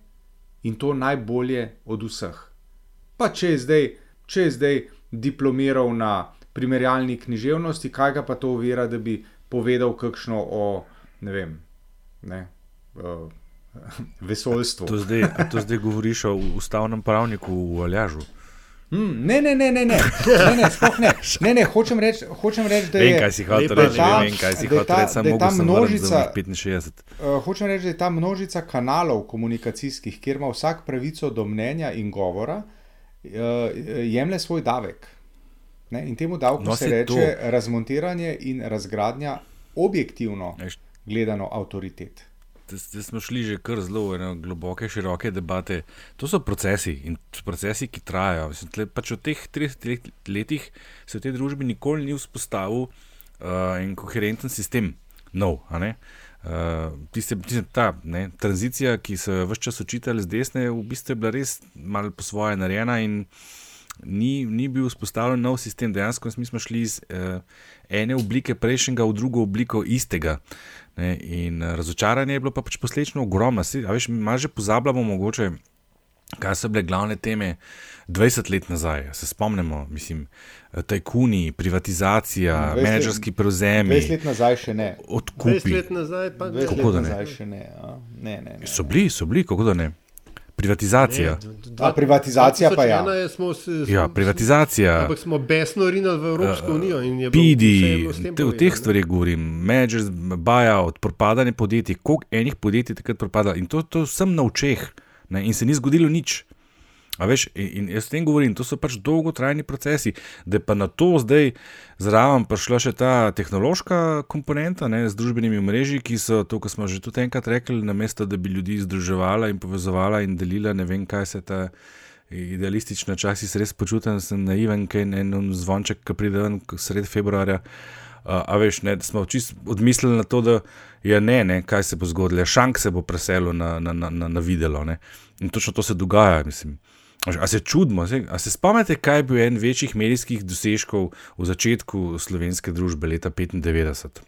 D: in to najbolje od vseh. Pa če je zdaj, če je zdaj diplomiral na primerjalni književnosti, kaj ga pa to uvira, da bi povedal kakšno o, ne vem, ne. Uh, vesoljstvu.
A: To zdaj, to zdaj govoriš o ustavnem pravniku v Aljažu.
D: Mm, ne, ne, ne, ne, ne, ne, ne, sploh ne. ne, ne hočem reči, reč, da je
A: tam množica.
D: Uh, hočem reči, da je ta množica kanalov komunikacijskih, kjer ima vsak pravico do mnenja in govora, uh, jemlje svoj davek. Ne? In temu davku no, se reče to. razmontiranje in razgradnja objektivno gledano avtoritet
A: zdaj smo šli že kar zelo v globoke, široke debate. To so procesi in procesi, ki trajajo. Mislim, tle, pač v teh 30 letih se v tej družbi nikoli ni vzpostavil uh, en koherenten sistem, nov. Uh, tiste, tiste, ta ne, tranzicija, ki so jo vse čas učitali z desne, v bistvu je bila res malo po svoje narejena in ni, ni bil vzpostavljen nov sistem. Dejansko smo šli iz uh, ene oblike prejšnjega v drugo obliko istega. Ne, in razočaranje je bilo pa pač posledično ogromno. Malo že pozabljamo, mogoče kaj so bile glavne teme 20 let nazaj. Se spomnimo, mislim, tajkuni, privatizacija, menedžerski prevzemi.
D: 20 let nazaj še ne.
A: Odkupi.
C: 20 let nazaj pa
D: 20
A: Kako
D: let
A: da ne?
D: nazaj še ne. a. ne, ne, ne.
A: So bili, so bili, kako da ne. Privatizacija.
D: A, privatizacija pa ja.
C: 2001 Smo, se,
A: Ja, privatizacija.
C: Ampak smo besno rinali v Evropsko unijo. in je bilo vse
A: Pidi,
C: je
A: te, o teh
C: ne.
A: stvarih govorim, menedžer, baja od propadanja podjetij, koliko enih podjetij takrat propada in to, to sem na očeh ne, in se ni zgodilo nič. A veš, in, jaz s tem govorim, to so pač dolgotrajni procesi, da je pa na to zdaj zraven prišla še ta tehnološka komponenta ne, z družbenimi mreži, ki so to, kar smo že tudi enkrat rekli, namesto da bi ljudi združevala in povezovala in delila, ne vem, kaj se ta idealistična časi se res počutim, da sem naiven, kaj en, en zvonček, ki pride ven sredi februarja. Uh, a veš, ne, smo odmislili na to, da je ne, ne, kaj se bo zgodilo, šank se bo preselil na, na, na, na, na videlo. Ne. In točno to se dogaja, mislim. A se čudimo, a se spomnite, kaj je bil en večjih medijskih dosežkov v začetku slovenske družbe leta 95?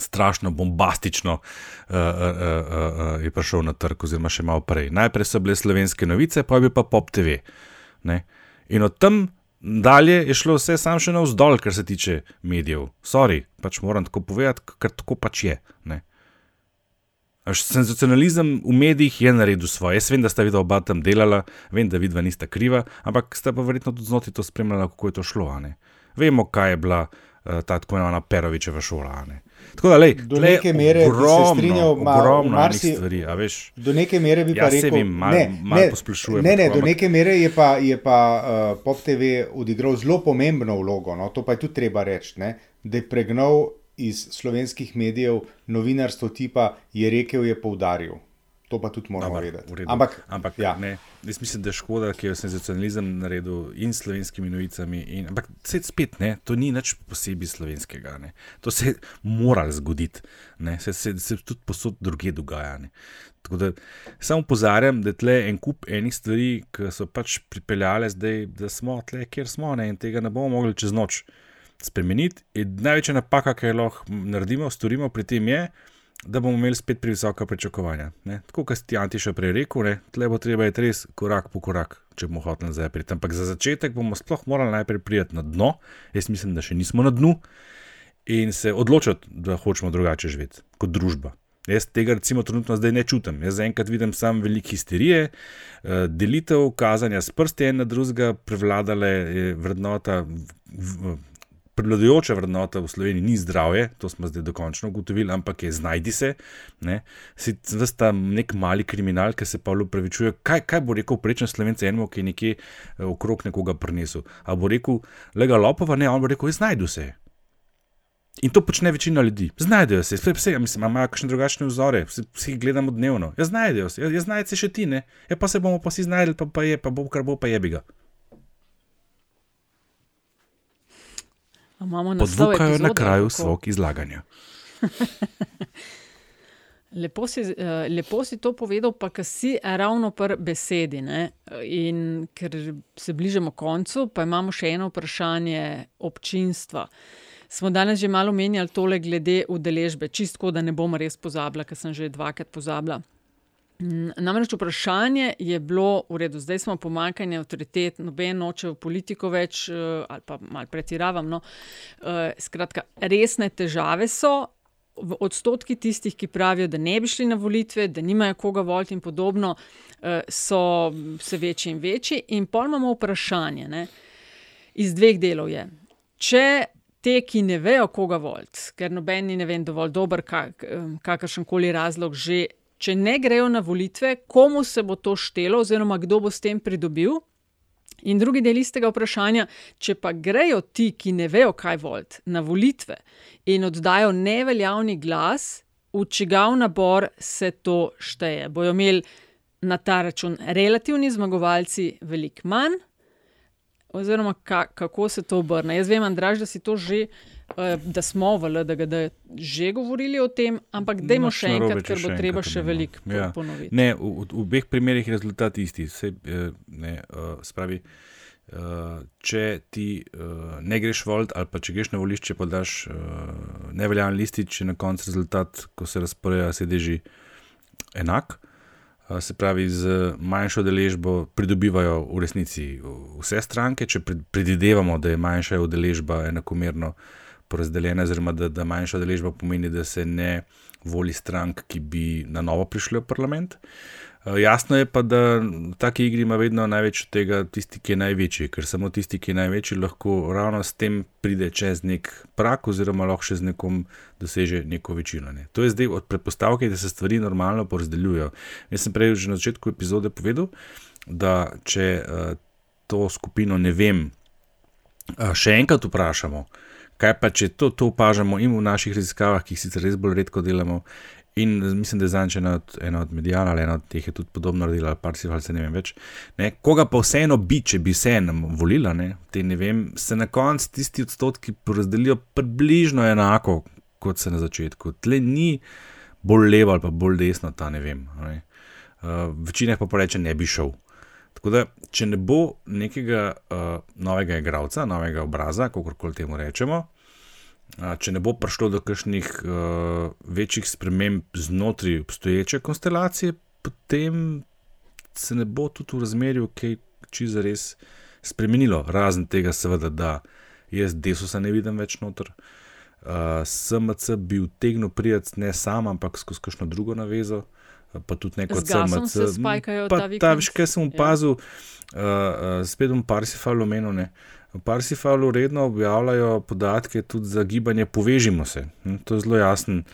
A: Strašno bombastično uh, uh, uh, uh, je prišel na trg, oziroma še malo prej. Najprej so bile slovenske novice, pa je bil pa Pop TV. Ne? In od tam dalje je šlo vse sam še navzdol, kar se tiče medijev. Sorry, pač moram tako povedati, ker tako pač je. Ne? Senzacionalizem v medijih je naredil svoje. Jaz vem, da sta vidva oba tam delala, vem, da vidva nista kriva, ampak sta pa verjetno tudi znotraj to spremljala, kako je to šlo. Vemo, kaj je bila uh, ta tako imenovana Perovičeva šola. Tako da, lej,
D: Do neke mere bi se
A: ogromno,
D: strinjal, ma-
A: ogromno
D: marsi-
A: stvari, veš.
D: Do neke mere bi
A: Ja,
D: pa rekel,
A: vem, malo-
D: ne,
A: malo
D: ne,
A: posplošujem,
D: Ne, ne,
A: tako,
D: do neke mere je pa, je pa uh, Pop TV odigral zelo pomembno vlogo, no, to pa je tudi treba reči, ne, da je pregnal iz slovenskih medijev novinarstvo tipa je rekel, je poudaril. To pa tudi moramo vedeti. Ampak,
A: ampak
D: ja.
A: ne, jaz mislim, da je škoda, ki je senzacionalizem naredil in slovenskimi novicami. In, ampak se spet ne, to ni nič posebej slovenskega. Ne. To se je moralo zgoditi, ne. se, se, se tudi posod druge dogaja. Ne. Tako da samo pozarjam, da je tle en kup enih stvari, ki so pač pripeljale zdaj, da smo tle, kjer smo ne, in tega ne bomo mogli čez noč spremeniti. In največja napaka, ki jo lahko naredimo, storimo pri tem je, da bomo imeli spet previsoka pričakovanja. Ne? Tako kot ti Antiša prej rekel, ne? tle bo treba iti res korak po korak, če bomo hoteli nazaj priti. Ampak za začetek bomo sploh morali najprej priti na dno, jaz mislim, da še nismo na dnu, in se odločiti, da hočemo drugače živeti kot družba. Jaz tega recimo trenutno zdaj ne čutim. Jaz zaenkrat vidim samo veliko histerije, eh, delitev, kazanja s prsti en na drugega, prevladale je vrednota. Prevladujoča vrednota v Sloveniji ni zdravje, to smo zdaj dokončno ugotovili, ampak je znajdi se. Ves ta nek mali kriminal, ki se pa upravičuje. Kaj, kaj bo rekel prečen slovenc enemu, ki je nekje eh, okrog nekoga prinesel? A bo rekel, lega lopova, ne, on bo rekel, znajdu se. In to počne večina ljudi. Znajdejo se, vse, vse mislim, imajo kakšne drugačne vzore, vsi, vsi gledamo dnevno. Ja, znajdejo se, ja, znajde se še ti, ne. Ja, pa se bomo pa vsi znajdli, pa, pa je, pa bo kar bo, pa je bi ga.
B: A Imamo naslov
A: Podvukajo na kraju
B: kako?
A: svog izlaganja.
B: Lepo si, eh, lepo si to povedal, pa ki si ravno pri besedi. Ne? In ker se bližamo koncu, pa imamo še eno vprašanje občinstva. Smo danes že malo menjali tole glede udeležbe, čistko, da ne bom res pozabila, ker sem že dvakrat pozabila. Namreč vprašanje je bilo, v redu, zdaj smo pomankanje avtoritet, noben noče v politiko več, eh, ali pa malo pretiravam. No. Eh, Skratka, resne težave so, v odstotki tistih, ki pravijo, da ne bi šli na volitve, da nimajo koga voliti in podobno, eh, so vse večji in večji. In pol imamo vprašanje, ne, iz dveh delov je. Če te, ki ne vejo, koga voliti, ker noben ni ne vem, dovolj dober, kak, kakršen koli razlog že, če ne grejo na volitve, komu se bo to štelo, oziroma kdo bo s tem pridobil. In drugi del istega vprašanja, če pa grejo ti, ki ne vejo, kaj voliti, na volitve in oddajo neveljavni glas, v čigav nabor se to šteje. Bojo imeli na ta račun relativni zmagovalci veliko manj, oziroma ka, kako se to obrne. Jaz vem, Andraž, da si to že. Eh, Da smo v LDGD že govorili o tem, ampak dajmo še enkrat,
A: če
B: ker bo
A: še
B: treba še veliko
A: Ja.
B: ponoviti.
A: Ne, v, v obeh primerih je rezultat isti. Sej, eh, ne, uh, spravi, uh, če ti uh, ne greš volit, ali pa če greš na volišče, pa daš uh, neveljaven listič, je na koncu rezultat, ko se razporeja sedeži enak. Se pravi, z manjšo deležbo pridobivajo v resnici vse stranke, če predvidevamo, da je manjša udeležba enakomerno porazdeljena, oziroma da, da manjša udeležba pomeni, da se ne voli strank, ki bi na novo prišli v parlament. Jasno je pa, da v taki igri ima vedno največ od tega tisti, ki je največji, ker samo tisti, ki je največji, lahko ravno s tem pride čez nek prak, oziroma lahko še z nekom doseže neko večino. Ne. To je zdaj od predpostavke, da se stvari normalno porazdeljujejo. Jaz sem prej že na začetku epizode povedal, da če uh, to skupino ne vem, uh, še enkrat vprašamo, kaj pa če to, to opažamo in v naših raziskavah, ki jih sicer res bolj redko delamo. In mislim, da je zanj ena od, od medijalov, ali ena od teh je tudi podobno naredila, ali pa si ali se ne vem več. Ne, koga pa vseeno bi, če bi se enem volila, ne, te ne vem, se na koncu tisti odstotki porazdelijo približno enako, kot se na začetku. Tle ni bolj levo ali pa bolj desno, ta ne vem. Ne. Uh, večina pa reče, ne bi šel. Tako da, če ne bo nekega uh, novega igralca, novega obraza, kako koli temu rečemo, če ne bo prišlo do kakšnih uh, večjih sprememb znotraj obstoječe konstelacije, potem se ne bo tudi v razmerju, kaj či za res spremenilo. Razen tega, seveda, da jaz desusa ne vidim več noter. Uh, SMC bi utegnil prijeti ne sam, ampak skozi kakšno drugo navezo. Pa tudi neko
B: CMC.
A: Pa ta, veš, kaj sem opazil, ja. uh, spet bom Parsifal omenil. V Parsifalu redno objavljajo podatke tudi za gibanje Povežimo se. Hm, to je zelo jasen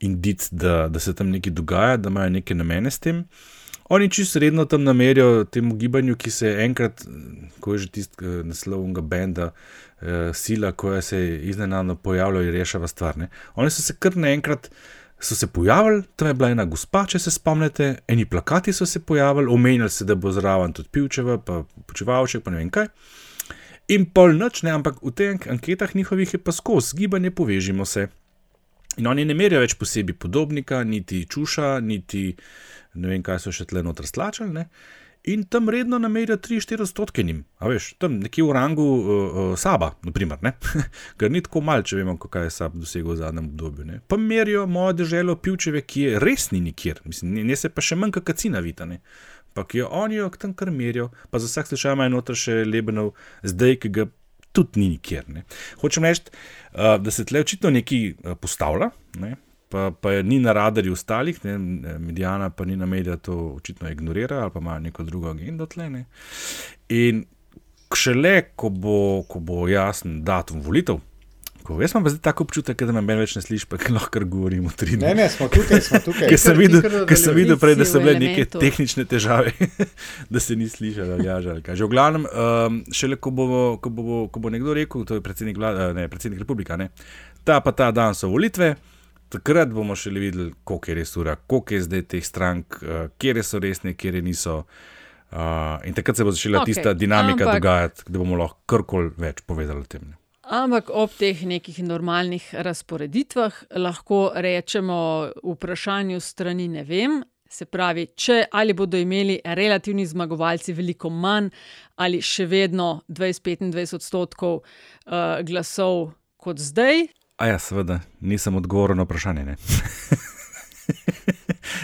A: indic, da, da se tam nekaj dogaja, da imajo neke namene s tem. Oni čisto redno tam namerijo temu gibanju, ki se enkrat, ko je že tisti eh, naslov unga benda, eh, sila, ko se iznenadno pojavljala in rešava stvar. Ne. Oni so se kar naenkrat. So se pojavili, tam je bila ena gospa, če se spomnite, eni plakati so se pojavili, omenjali se, da bo zraven tudi pivčeva, pa počivalček, pa ne vem kaj. In pol noč, ne, ampak v teh anketah njihovih je pa skozi gibanje, povežimo se. In oni ne merijo več posebej podobnika, niti čuša, niti ne vem, kaj so še tle noter stlačali. Ne. In tam redno namerijo 3-4 odstotke njim, a veš, tam nekje v rangu uh, uh, Saba, naprimer, ker ni tako mal, če vemo, kaj je Sab dosegel v zadnjem obdobju. Ne. Pa merijo mojo državo Pivčeve, ki je res ni nikjer, mislim, ne, ne se pa še manj kakacina vitane pa ki jo oni jo tam kar merijo, pa za vsak slučaj ima enoter še lebenov, zdaj, ki ga tudi ni nikjer. Ne. Hočem reči, uh, da se tle očitno nekaj uh, postavlja, ne, pa, pa ni na radarju ostalih, ne, medijana pa ni na mediju, to očitno ignorira ali pa ima neko drugo agendo tle. Ne. In šele, ko bo, ko bo jasen datum volitev, Ko, jaz imam zdaj tako občutek, da me več ne slišiš, pa lahko govorimo tri dni.
D: Ne, ne, smo tukaj, smo tukaj.
A: Ker sem videl, sem videl prej, da so bile neke tehnične težave, da se ni slišalo, ali že kaj. V glavnem, um, šele ko bo, ko, bo, ko bo nekdo rekel, to je predsednik, vlada, ne, predsednik republika, ne, ta pa ta dan so volitve. Takrat bomo še videli, koliko je res ura, koliko je zdaj teh strank, uh, kje so resne, kje niso. Uh, in takrat se bo začela okay, tista dinamika ampak... dogajati, da bomo lahko karkoli več povedali o tem. Ne.
B: Ampak ob teh nekih normalnih razporeditvah lahko rečemo vprašanju strani ne vem. Se pravi, če ali bodo imeli relativni zmagovalci veliko manj ali še vedno 20-25 odstotkov uh, glasov kot zdaj.
A: A ja, seveda, nisem odgovoril na vprašanje.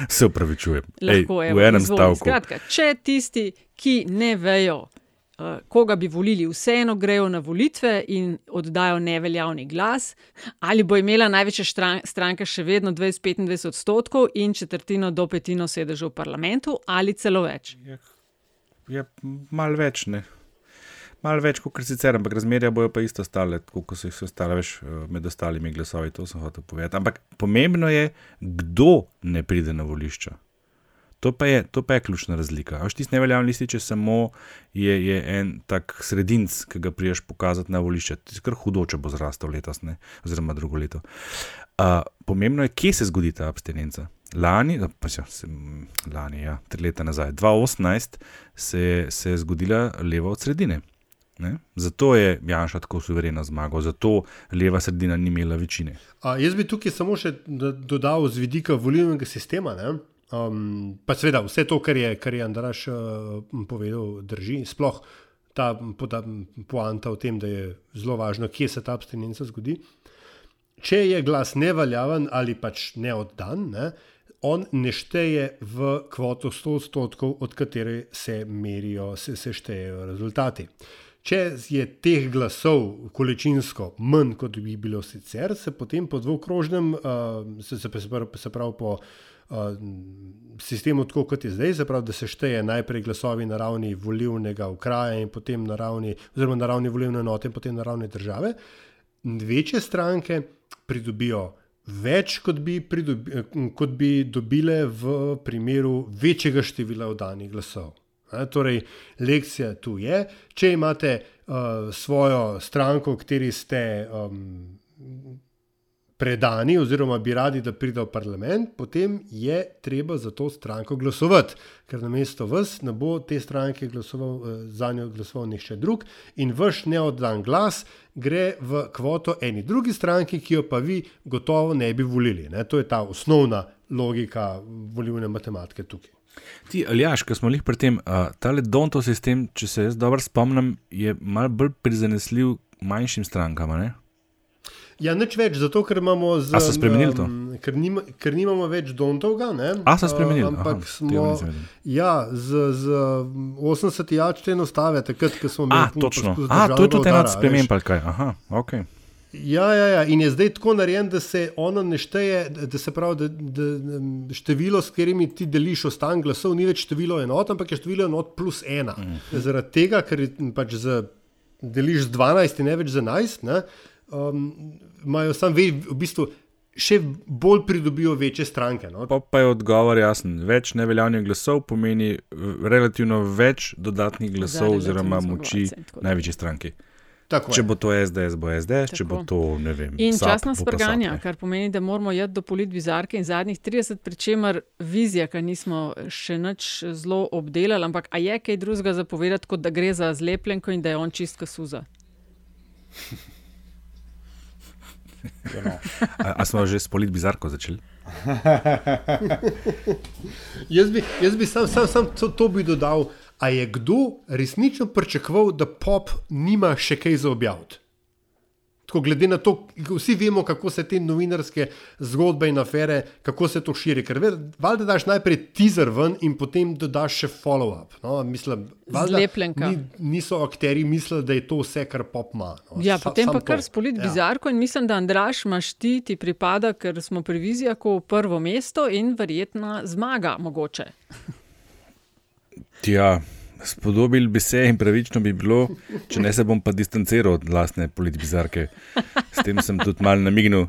A: Se upravičujem.
B: Lahko je v enem stavku. Skratka, če tisti, ki ne vejo, uh, koga bi volili, vseeno grejo na volitve in oddajo neveljavni glas, ali bo imela največja stranka še vedno 20-25 odstotkov in četrtino do petino sedežev v parlamentu, ali celo več.
A: Je, je malo več, ne. Malo več kot sicer, ampak razmerja bojo pa isto stale, kot so jih ostale, veš, eh, med ostalimi glasovi. To sem hotel povedati. Ampak pomembno je, kdo ne pride na volišča. To pa je, to pa je ključna razlika. Až tisti neveljavni listi, če samo je, je en tak sredinc, ki ga priješ pokazati na volišče, ti kar hudo, če bo zrastel letos, ne? oziroma drugo leto. Uh, pomembno je, kje se zgodi ta abstinenca. Lani, pa se, se, lani, ja, tri leta nazaj, 2018, se, se je zgodila leva od sredine. Ne? Zato je Janša tako suvereno zmagal, zato leva sredina ni imela večine.
C: A, jaz bi tukaj samo še dodal z vidika volilnega sistema. Ne? Um, pa seveda vse to, kar je, kar je Andraš uh, povedal, drži. Sploh ta poanta o tem, da je zelo važno, kje se ta abstinenca zgodi. Če je glas nevaljaven ali pač neoddan, ne, on ne šteje v kvoto 100 odstotkov, od katere se merijo, se, se štejejo rezultati. Če je teh glasov količinsko manj, kot bi bilo sicer, se potem po dvokrožnem, uh, se, se, se pravi po uh, sistemu, tako kot je zdaj, se pravi, da se šteje najprej glasovi na ravni volivnega okraja in potem na ravni, oziroma na ravni volivne enote in potem na ravni države, večje stranke pridobijo več, kot bi, pridobi, kot bi dobile v primeru večjega števila oddanih glasov. Torej, lekcija tu je, če imate uh, svojo stranko, v kateri ste um, predani, oziroma bi radi, da pride v parlament, potem je treba za to stranko glasovati, ker na mesto vas ne bo te stranke glasoval, uh, za njo glasoval nihče drug in vaš neoddan glas gre v kvoto eni drugi stranki, ki jo pa vi gotovo ne bi volili. Ne? To je ta osnovna logika volilne matematike tukaj.
A: Ti, Aljaš, ki smo jih pri tem, uh, ta Dontov sistem, če se jaz dobro spomnim, je malo bolj prizanesljiv manjšim strankam. Ne?
C: Ja, nič več, zato ker imamo
A: z. A so spremenili to?
C: Um, ker, nima, ker nimamo več Dontovga. Ne?
A: A so spremenili?
C: Uh, ampak
A: Aha,
C: smo. Ja, z, z 80 jačte enostavne, takrat, ko smo imeli.
A: A, točno. A, to je tudi ena sprememb, ali kaj. Aha, ok.
C: Ja, ja, ja, in je zdaj tako narejen, da se ono ne šteje, da se pravi, da, da število, s katerimi ti deliš ostan glasov, ni več število enot, ampak je število enot plus ena. Mm. Zaradi tega, ker pač z, deliš z 12 in ne več z 11, ne, um, imajo sam ve, v bistvu. Še bolj pridobijo večje stranke. No?
A: Pa, pa je odgovor jasen. Več neveljavnih glasov pomeni relativno več dodatnih glasov, oziroma moči največje stranke.
C: Tako
A: če
C: je.
A: bo to SDS, bo SDS, Tako. če bo to ne vem.
B: In
A: SAP,
B: časna
A: bo pa
B: sprganja,
A: SAP,
B: kar pomeni, da moramo jeti do politbizarke in zadnjih 30, pri čemer vizija, ki nismo še nič zelo obdelali, ampak a je kaj drugega zapovedati, kot da gre za zlepljenko in da je on čistka suza.
A: A, a smo že s politbizarko začeli?
C: Jaz bi, jaz bi sam, sam, sam to, to bi dodal. A je kdo resnično pričakoval, da pop nima še kaj za objaviti? Tako, glede na to, vsi vemo, kako se te novinarske zgodbe in afere, kako se to širi. Ker valjda daš najprej teaser ven in potem dodaš še follow-up. No? Mislim,
B: Zlepljenka.
C: Ni, niso akteri mislili, da je to vse, kar pop ima. No?
B: Ja,
C: Sa-
B: potem pa kar
C: to.
B: spolit bizarko in mislim, da Andraš imaš ti, ti pripada, ker smo pri Vizijaku prvo mesto in verjetna zmaga mogoče.
A: Ja, spodobili bi se in pravično bi bilo, če ne se bom pa distanciral od lastne politbizarke. S tem sem tudi mal namignil,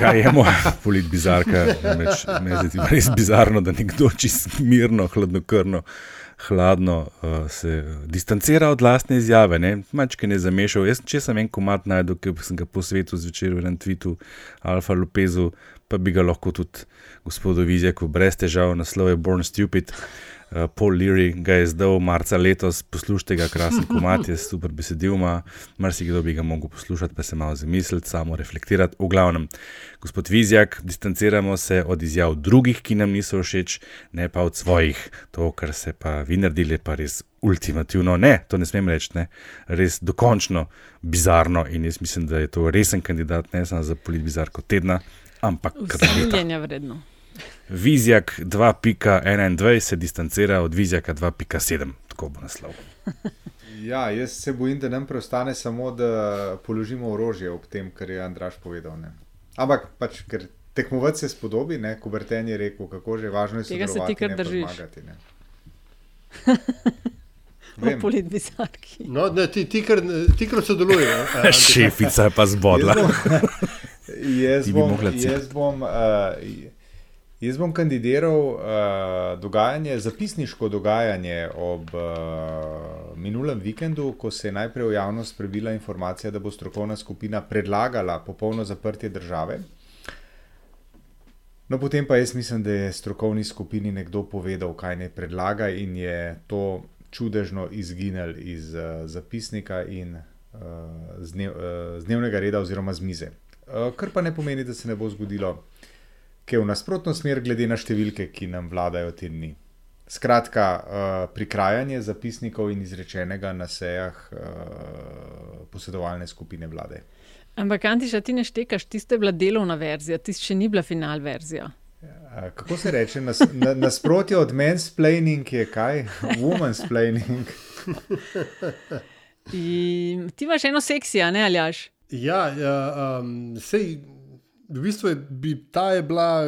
A: kaj je moja Meni se zdi res bizarno, da nekdo čist mirno, hladnokrvno. Hladno uh, se distancira od lastne izjave, mačke ne zamešal. Jaz, če sem en komat najdel, ki sem ga po svetu zvečer v enem tvitu Alfa Lopezu, pa bi ga lahko tudi gospodu Vizjaku brez težav, naslov je Born Stupid. Uh, Paul Leary ga je zdaj marca letos, poslušajte ga, krasen komat, je super besedil, ima, marsikdo bi ga mogel poslušati, pa se malo zamisliti, samo reflektirati. V glavnem, gospod Vizjak, distanciramo se od izjav drugih, ki nam niso všeč, ne pa od svojih. To, kar se pa vi naredili, je pa res ultimativno, ne, to ne smem reči, ne, res dokončno bizarno in jaz mislim, da je to resen kandidat, ne samo za politbizarko tedna, ampak kar leta.
B: Vzdeljenja vredno.
A: Vizjak 2.21 se distancira od Vizjaka 2.7, tako bo naslov.
D: Ja, jaz se bojim, da nam preostane samo, da položimo orožje ob tem, kar je Andraš povedal. Ne. Ampak pač, ker tekmovac se spodobi, ne, Kuberten je rekel, kako že važno je
B: Tega se ti kar držiš.
D: zmagati. Ne.
B: V
D: Vem.
B: politbizarki.
C: No, ne, ti, ti, kar, ti kar eh, Antika.
A: Šefica je pa zbodla.
D: Jaz bom,
A: mogla cit.
D: jaz bom, uh, jaz bom kandidiral uh, dogajanje, zapisniško dogajanje ob uh, minulem vikendu, ko se je najprej v javnost prebila informacija, da bo strokovna skupina predlagala popolno zaprtje države. No, potem pa jaz mislim, da je strokovni skupini nekdo povedal, kaj naj predlaga, in je to čudežno izginil iz uh, zapisnika in uh, z, dnev, uh, z dnevnega reda oziroma z mize. Uh, kar pa ne pomeni, da se ne bo zgodilo, kaj v nasprotno smer, glede na številke, ki nam vladajo te dni. Skratka, uh, prikrajanje zapisnikov in izrečenega na sejah uh, posedovalne skupine vlade.
B: Ampak, Antiša, ti ne štekaš, tiste je bila delovna verzija, tiste še ni bila final verzija.
D: Uh, kako se reče, nas, na, nasprotje od mansplaining je kaj? Womansplaining.
B: In ti imaš eno seksijo, ne aljaš?
C: Ja, ja um, sej, v bistvu je, bi ta je bila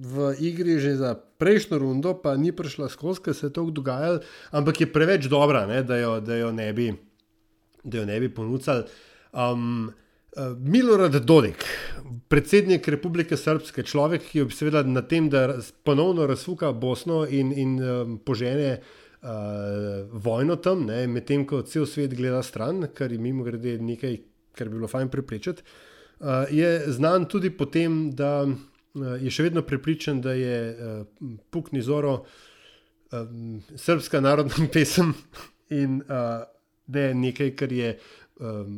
C: v igri že za prejšnjo rundo, pa ni prišla skozi, ker se je to dogajalo, ampak je preveč dobra, ne, da, jo, da jo ne bi, da jo ne bi ponudili. Um, uh, Milorad Dodik, predsednik Republike Srpske, človek, ki je seveda na tem, da ponovno razfuka Bosno in, in um, požene. Uh, vojno tam, medtem ko cel svet gleda stran, kar je mimo grede nekaj, kar bi bilo fajn preprečiti. Uh, je znan tudi po tem, da uh, je še vedno prepričan, da je uh, Pukni Zoro um, srpska narodna pesem in uh, da je nekaj, kar je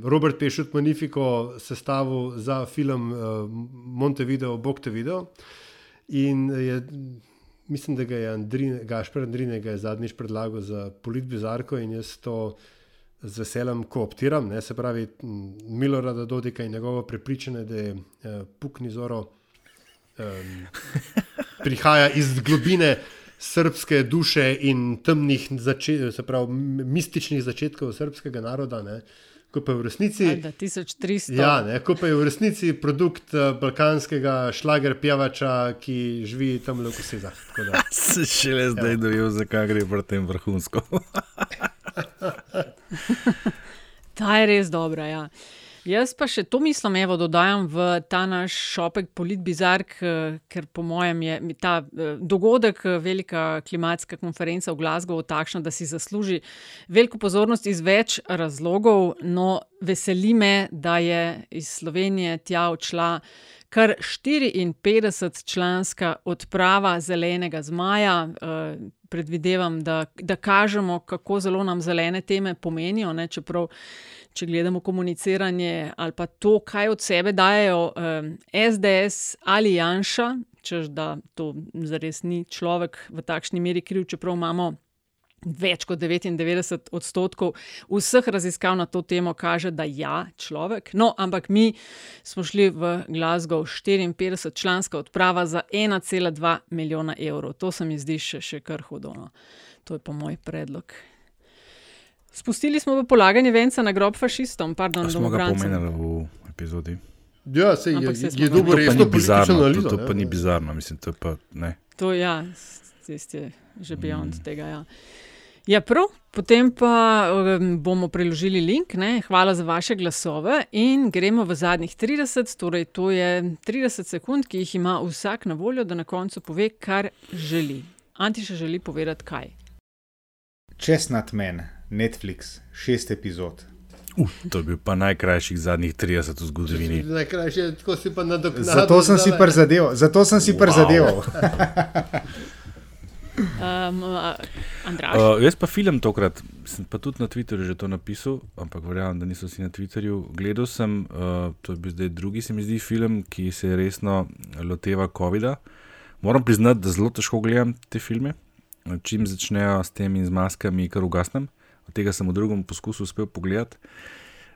C: Robert Pešut Magnifico sestavil za film uh, Montevideo, Bog te je mislim, da ga je Andrine, Gašpor Andrine ga je zadnjič predlagal za politbizarko in jaz to z veseljem kooptiram. Ne, se pravi, Milorada Dodika in njegovo prepričanje, da je uh, Pukni Zoro um, prihaja iz globine srpske duše in temnih, zače, se pravi, mističnih začetkov srpskega naroda. Ne, Ko pa je v resnici,
B: Ajde, 1300.
C: ja, ne, ko pa je v resnici produkt uh, balkanskega šlager pjavača, ki živi tam v Kosezah.
A: Se šele zdaj ja. dojel, zakaj gre pri tem vrhunsko.
B: Ta je res dobra. Ja. Jaz pa še to mislim, evo, dodajam v ta naš šopek Politbizark, ker po mojem je ta dogodek, velika klimatska konferenca v Glasgowu, takšna, da si zasluži veliko pozornost iz več razlogov. No, veseli me, da je iz Slovenije tja odšla kar 54 članska odprava zelenega zmaja. Predvidevam, da, da kažemo, kako zelo nam zelene teme pomenijo, ne, čeprav če gledamo komuniciranje ali pa to, kaj od sebe dajo SDS ali Janša, čež da to zares ni človek v takšni meri kriv, čeprav imamo. Več kot 99 odstotkov vseh raziskav na to temo kaže, da je ja, človek. No, ampak mi smo šli v Glasgow 54 članska odprava za 1,2 milijona evrov. To se mi zdi še, še kar hudo. To je pa moj predlog. Spustili smo v polaganje venca na grob fašistom. Pardon,
A: smo ga pomenili v epizodi.
C: Ja, se je, je, je dobro resno
A: bizarno.
C: analizo,
A: To, to pa ni bizarno, mislim, to pa ne.
B: To ja, je že beyond mm. tega. Ja. Ja, prav, potem pa um, bomo preložili link. Ne? Hvala za vaše glasove in gremo v zadnjih 30, torej to je 30 sekund, ki jih ima vsak na voljo, da na koncu pove, kar želi. Anti še želi povedati, kaj.
D: Česnat men, Netflix, šest epizod.
A: Uh, to je bil pa najkrajših zadnjih 30 v zgodovini.
C: Najkrajše, tako si pa nadoknadil.
D: Zato sem si prizadeval. Zato sem si wow. prizadeval.
B: Um,
A: uh, jaz pa film tokrat, sem pa tudi na Twitterju že to napisal, ampak verjamem, da niso vsi na Twitterju. Gledal sem, uh, to je bil zdaj drugi, se mi zdi, film, ki se resno loteva COVID-a. Moram priznati, da zelo težko gledam te filme. Čim začnejo s temi z maskami, kar ugasnem. Tega sem v drugem poskusu uspel pogledati.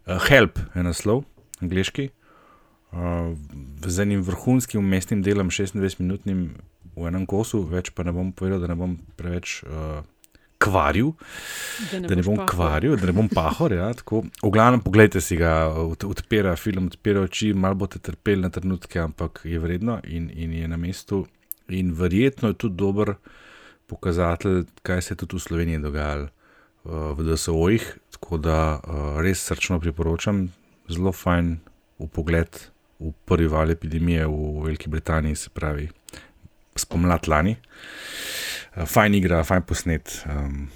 A: Uh, Help je naslov, angliški. Uh, z enim vrhunskim umestnim delom, 26-minutnim, v enem kosu, več pa ne bom povedal, da ne bom preveč uh, kvaril.
B: Da ne,
A: Da ne bom
B: pahor.
A: kvaril, da ne bom pahor. Ja, tako. v glavnem, pogledajte si ga, od- odpira film, odpira oči, malo boste trpeli na trenutke, ampak je vredno in, in je na mestu. In verjetno je tudi dober pokazatelj, kaj se je tudi v Sloveniji dogajalo v DSO-jih. Tako da uh, res srčno priporočam, zelo fajn v pogled v prvi val epidemije v Veliki Britaniji, se pravi spomladi lani. Uh, fajn igra, fajn posnet. Um,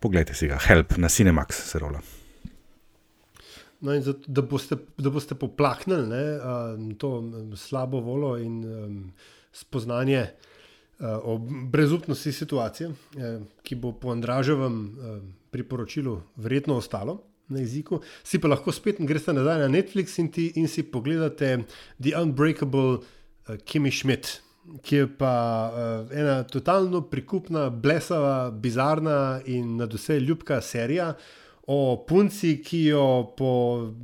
A: poglejte si ga, Help na Cinemax se rola.
C: No, in zato, da, boste, da boste poplahnili ne, um, to um, slabo volo in um, spoznanje uh, o brezupnosti situacije, eh, ki bo po Andraževem eh, priporočilu verjetno ostalo na jeziku, si pa lahko spet greste nazaj na Netflix in, ti, in si pogledate The Unbreakable uh, Kimmy Schmidt. Ki je pa uh, ena totalno prikupna, blesava, bizarna in na vse ljubka serija o punci, ki jo po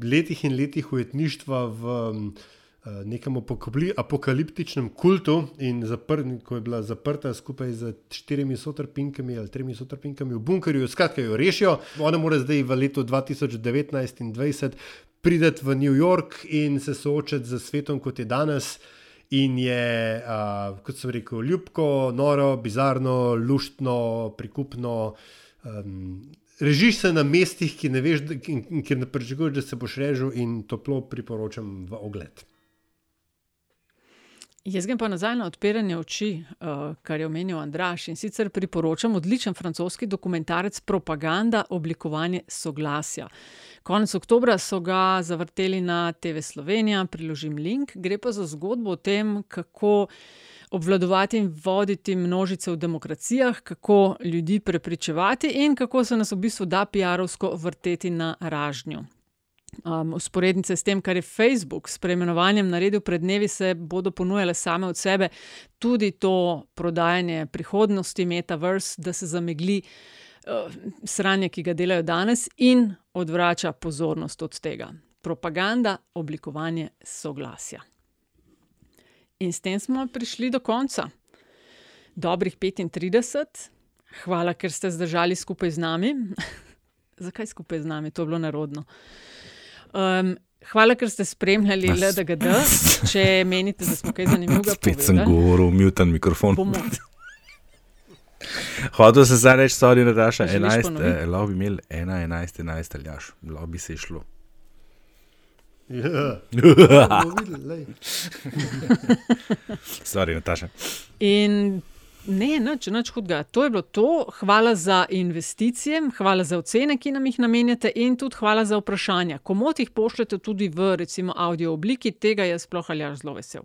C: letih in letih ujetništva v um, nekem apokaliptičnem kultu in zapr, ko je bila zaprta skupaj z štirimi sotrpinkami ali tremi sotrpinkami v bunkerju, skratka, jo rešijo. Ona mora zdaj v letu 2019 in 2020 priti v New York in se soočati z svetom, kot je danes. In je, uh, kot sem rekel, ljubko, noro, bizarno, luštno, prikupno. Um, režiš se na mestih, ki ne veš, kjer ne pričakuješ, da se boš režil, in toplo priporočam v ogled.
B: Jaz grem pa nazaj na odpiranje oči, uh, kar je omenil Andraš. In sicer priporočam odličen francoski dokumentarec Propaganda, oblikovanje soglasja. Konec oktobra so ga zavrteli na TV Slovenija, priložim link. Gre pa za zgodbo o tem, kako obvladovati in voditi množice v demokracijah, kako ljudi prepričevati in kako se nas v bistvu da PR-ovsko vrteti na ražnju um, usporednice s tem, kar je Facebook s preimenovanjem naredil pred dnevi, se bodo ponujale same od sebe, tudi to prodajanje prihodnosti, metaverse, da se zamegli uh, sranje, ki ga delajo danes, in odvrača pozornost od tega. Propaganda, oblikovanje soglasja. In s tem smo prišli do konca. Dobrih 35, hvala, ker ste zdržali skupaj z nami. Zakaj skupaj z nami? To je bilo narodno. Um, hvala, ker ste spremljali LDGD. Če menite, da smo kaj zanimivega
A: Spet
B: povedali.
A: sem govoril, mutan mikrofon.
B: Bomo.
A: Hotel se zdaj reči, sorry, Nataša,
B: Želiš
A: 11,
B: ponoviti?
A: eh, lahko bi imeli 1, 11, 11, ali jaš, lahko bi se šlo.
C: Ja, bomo videli, lej.
A: Sorry, Nataša.
B: In ne, nič, nič hudega. To je bilo to. Hvala za investicije, hvala za ocene, ki nam jih namenjate, in tudi hvala za vprašanja. Komot jih pošljete tudi v recimo audio obliki, tega jaz sploh ali jaz zelo vesel.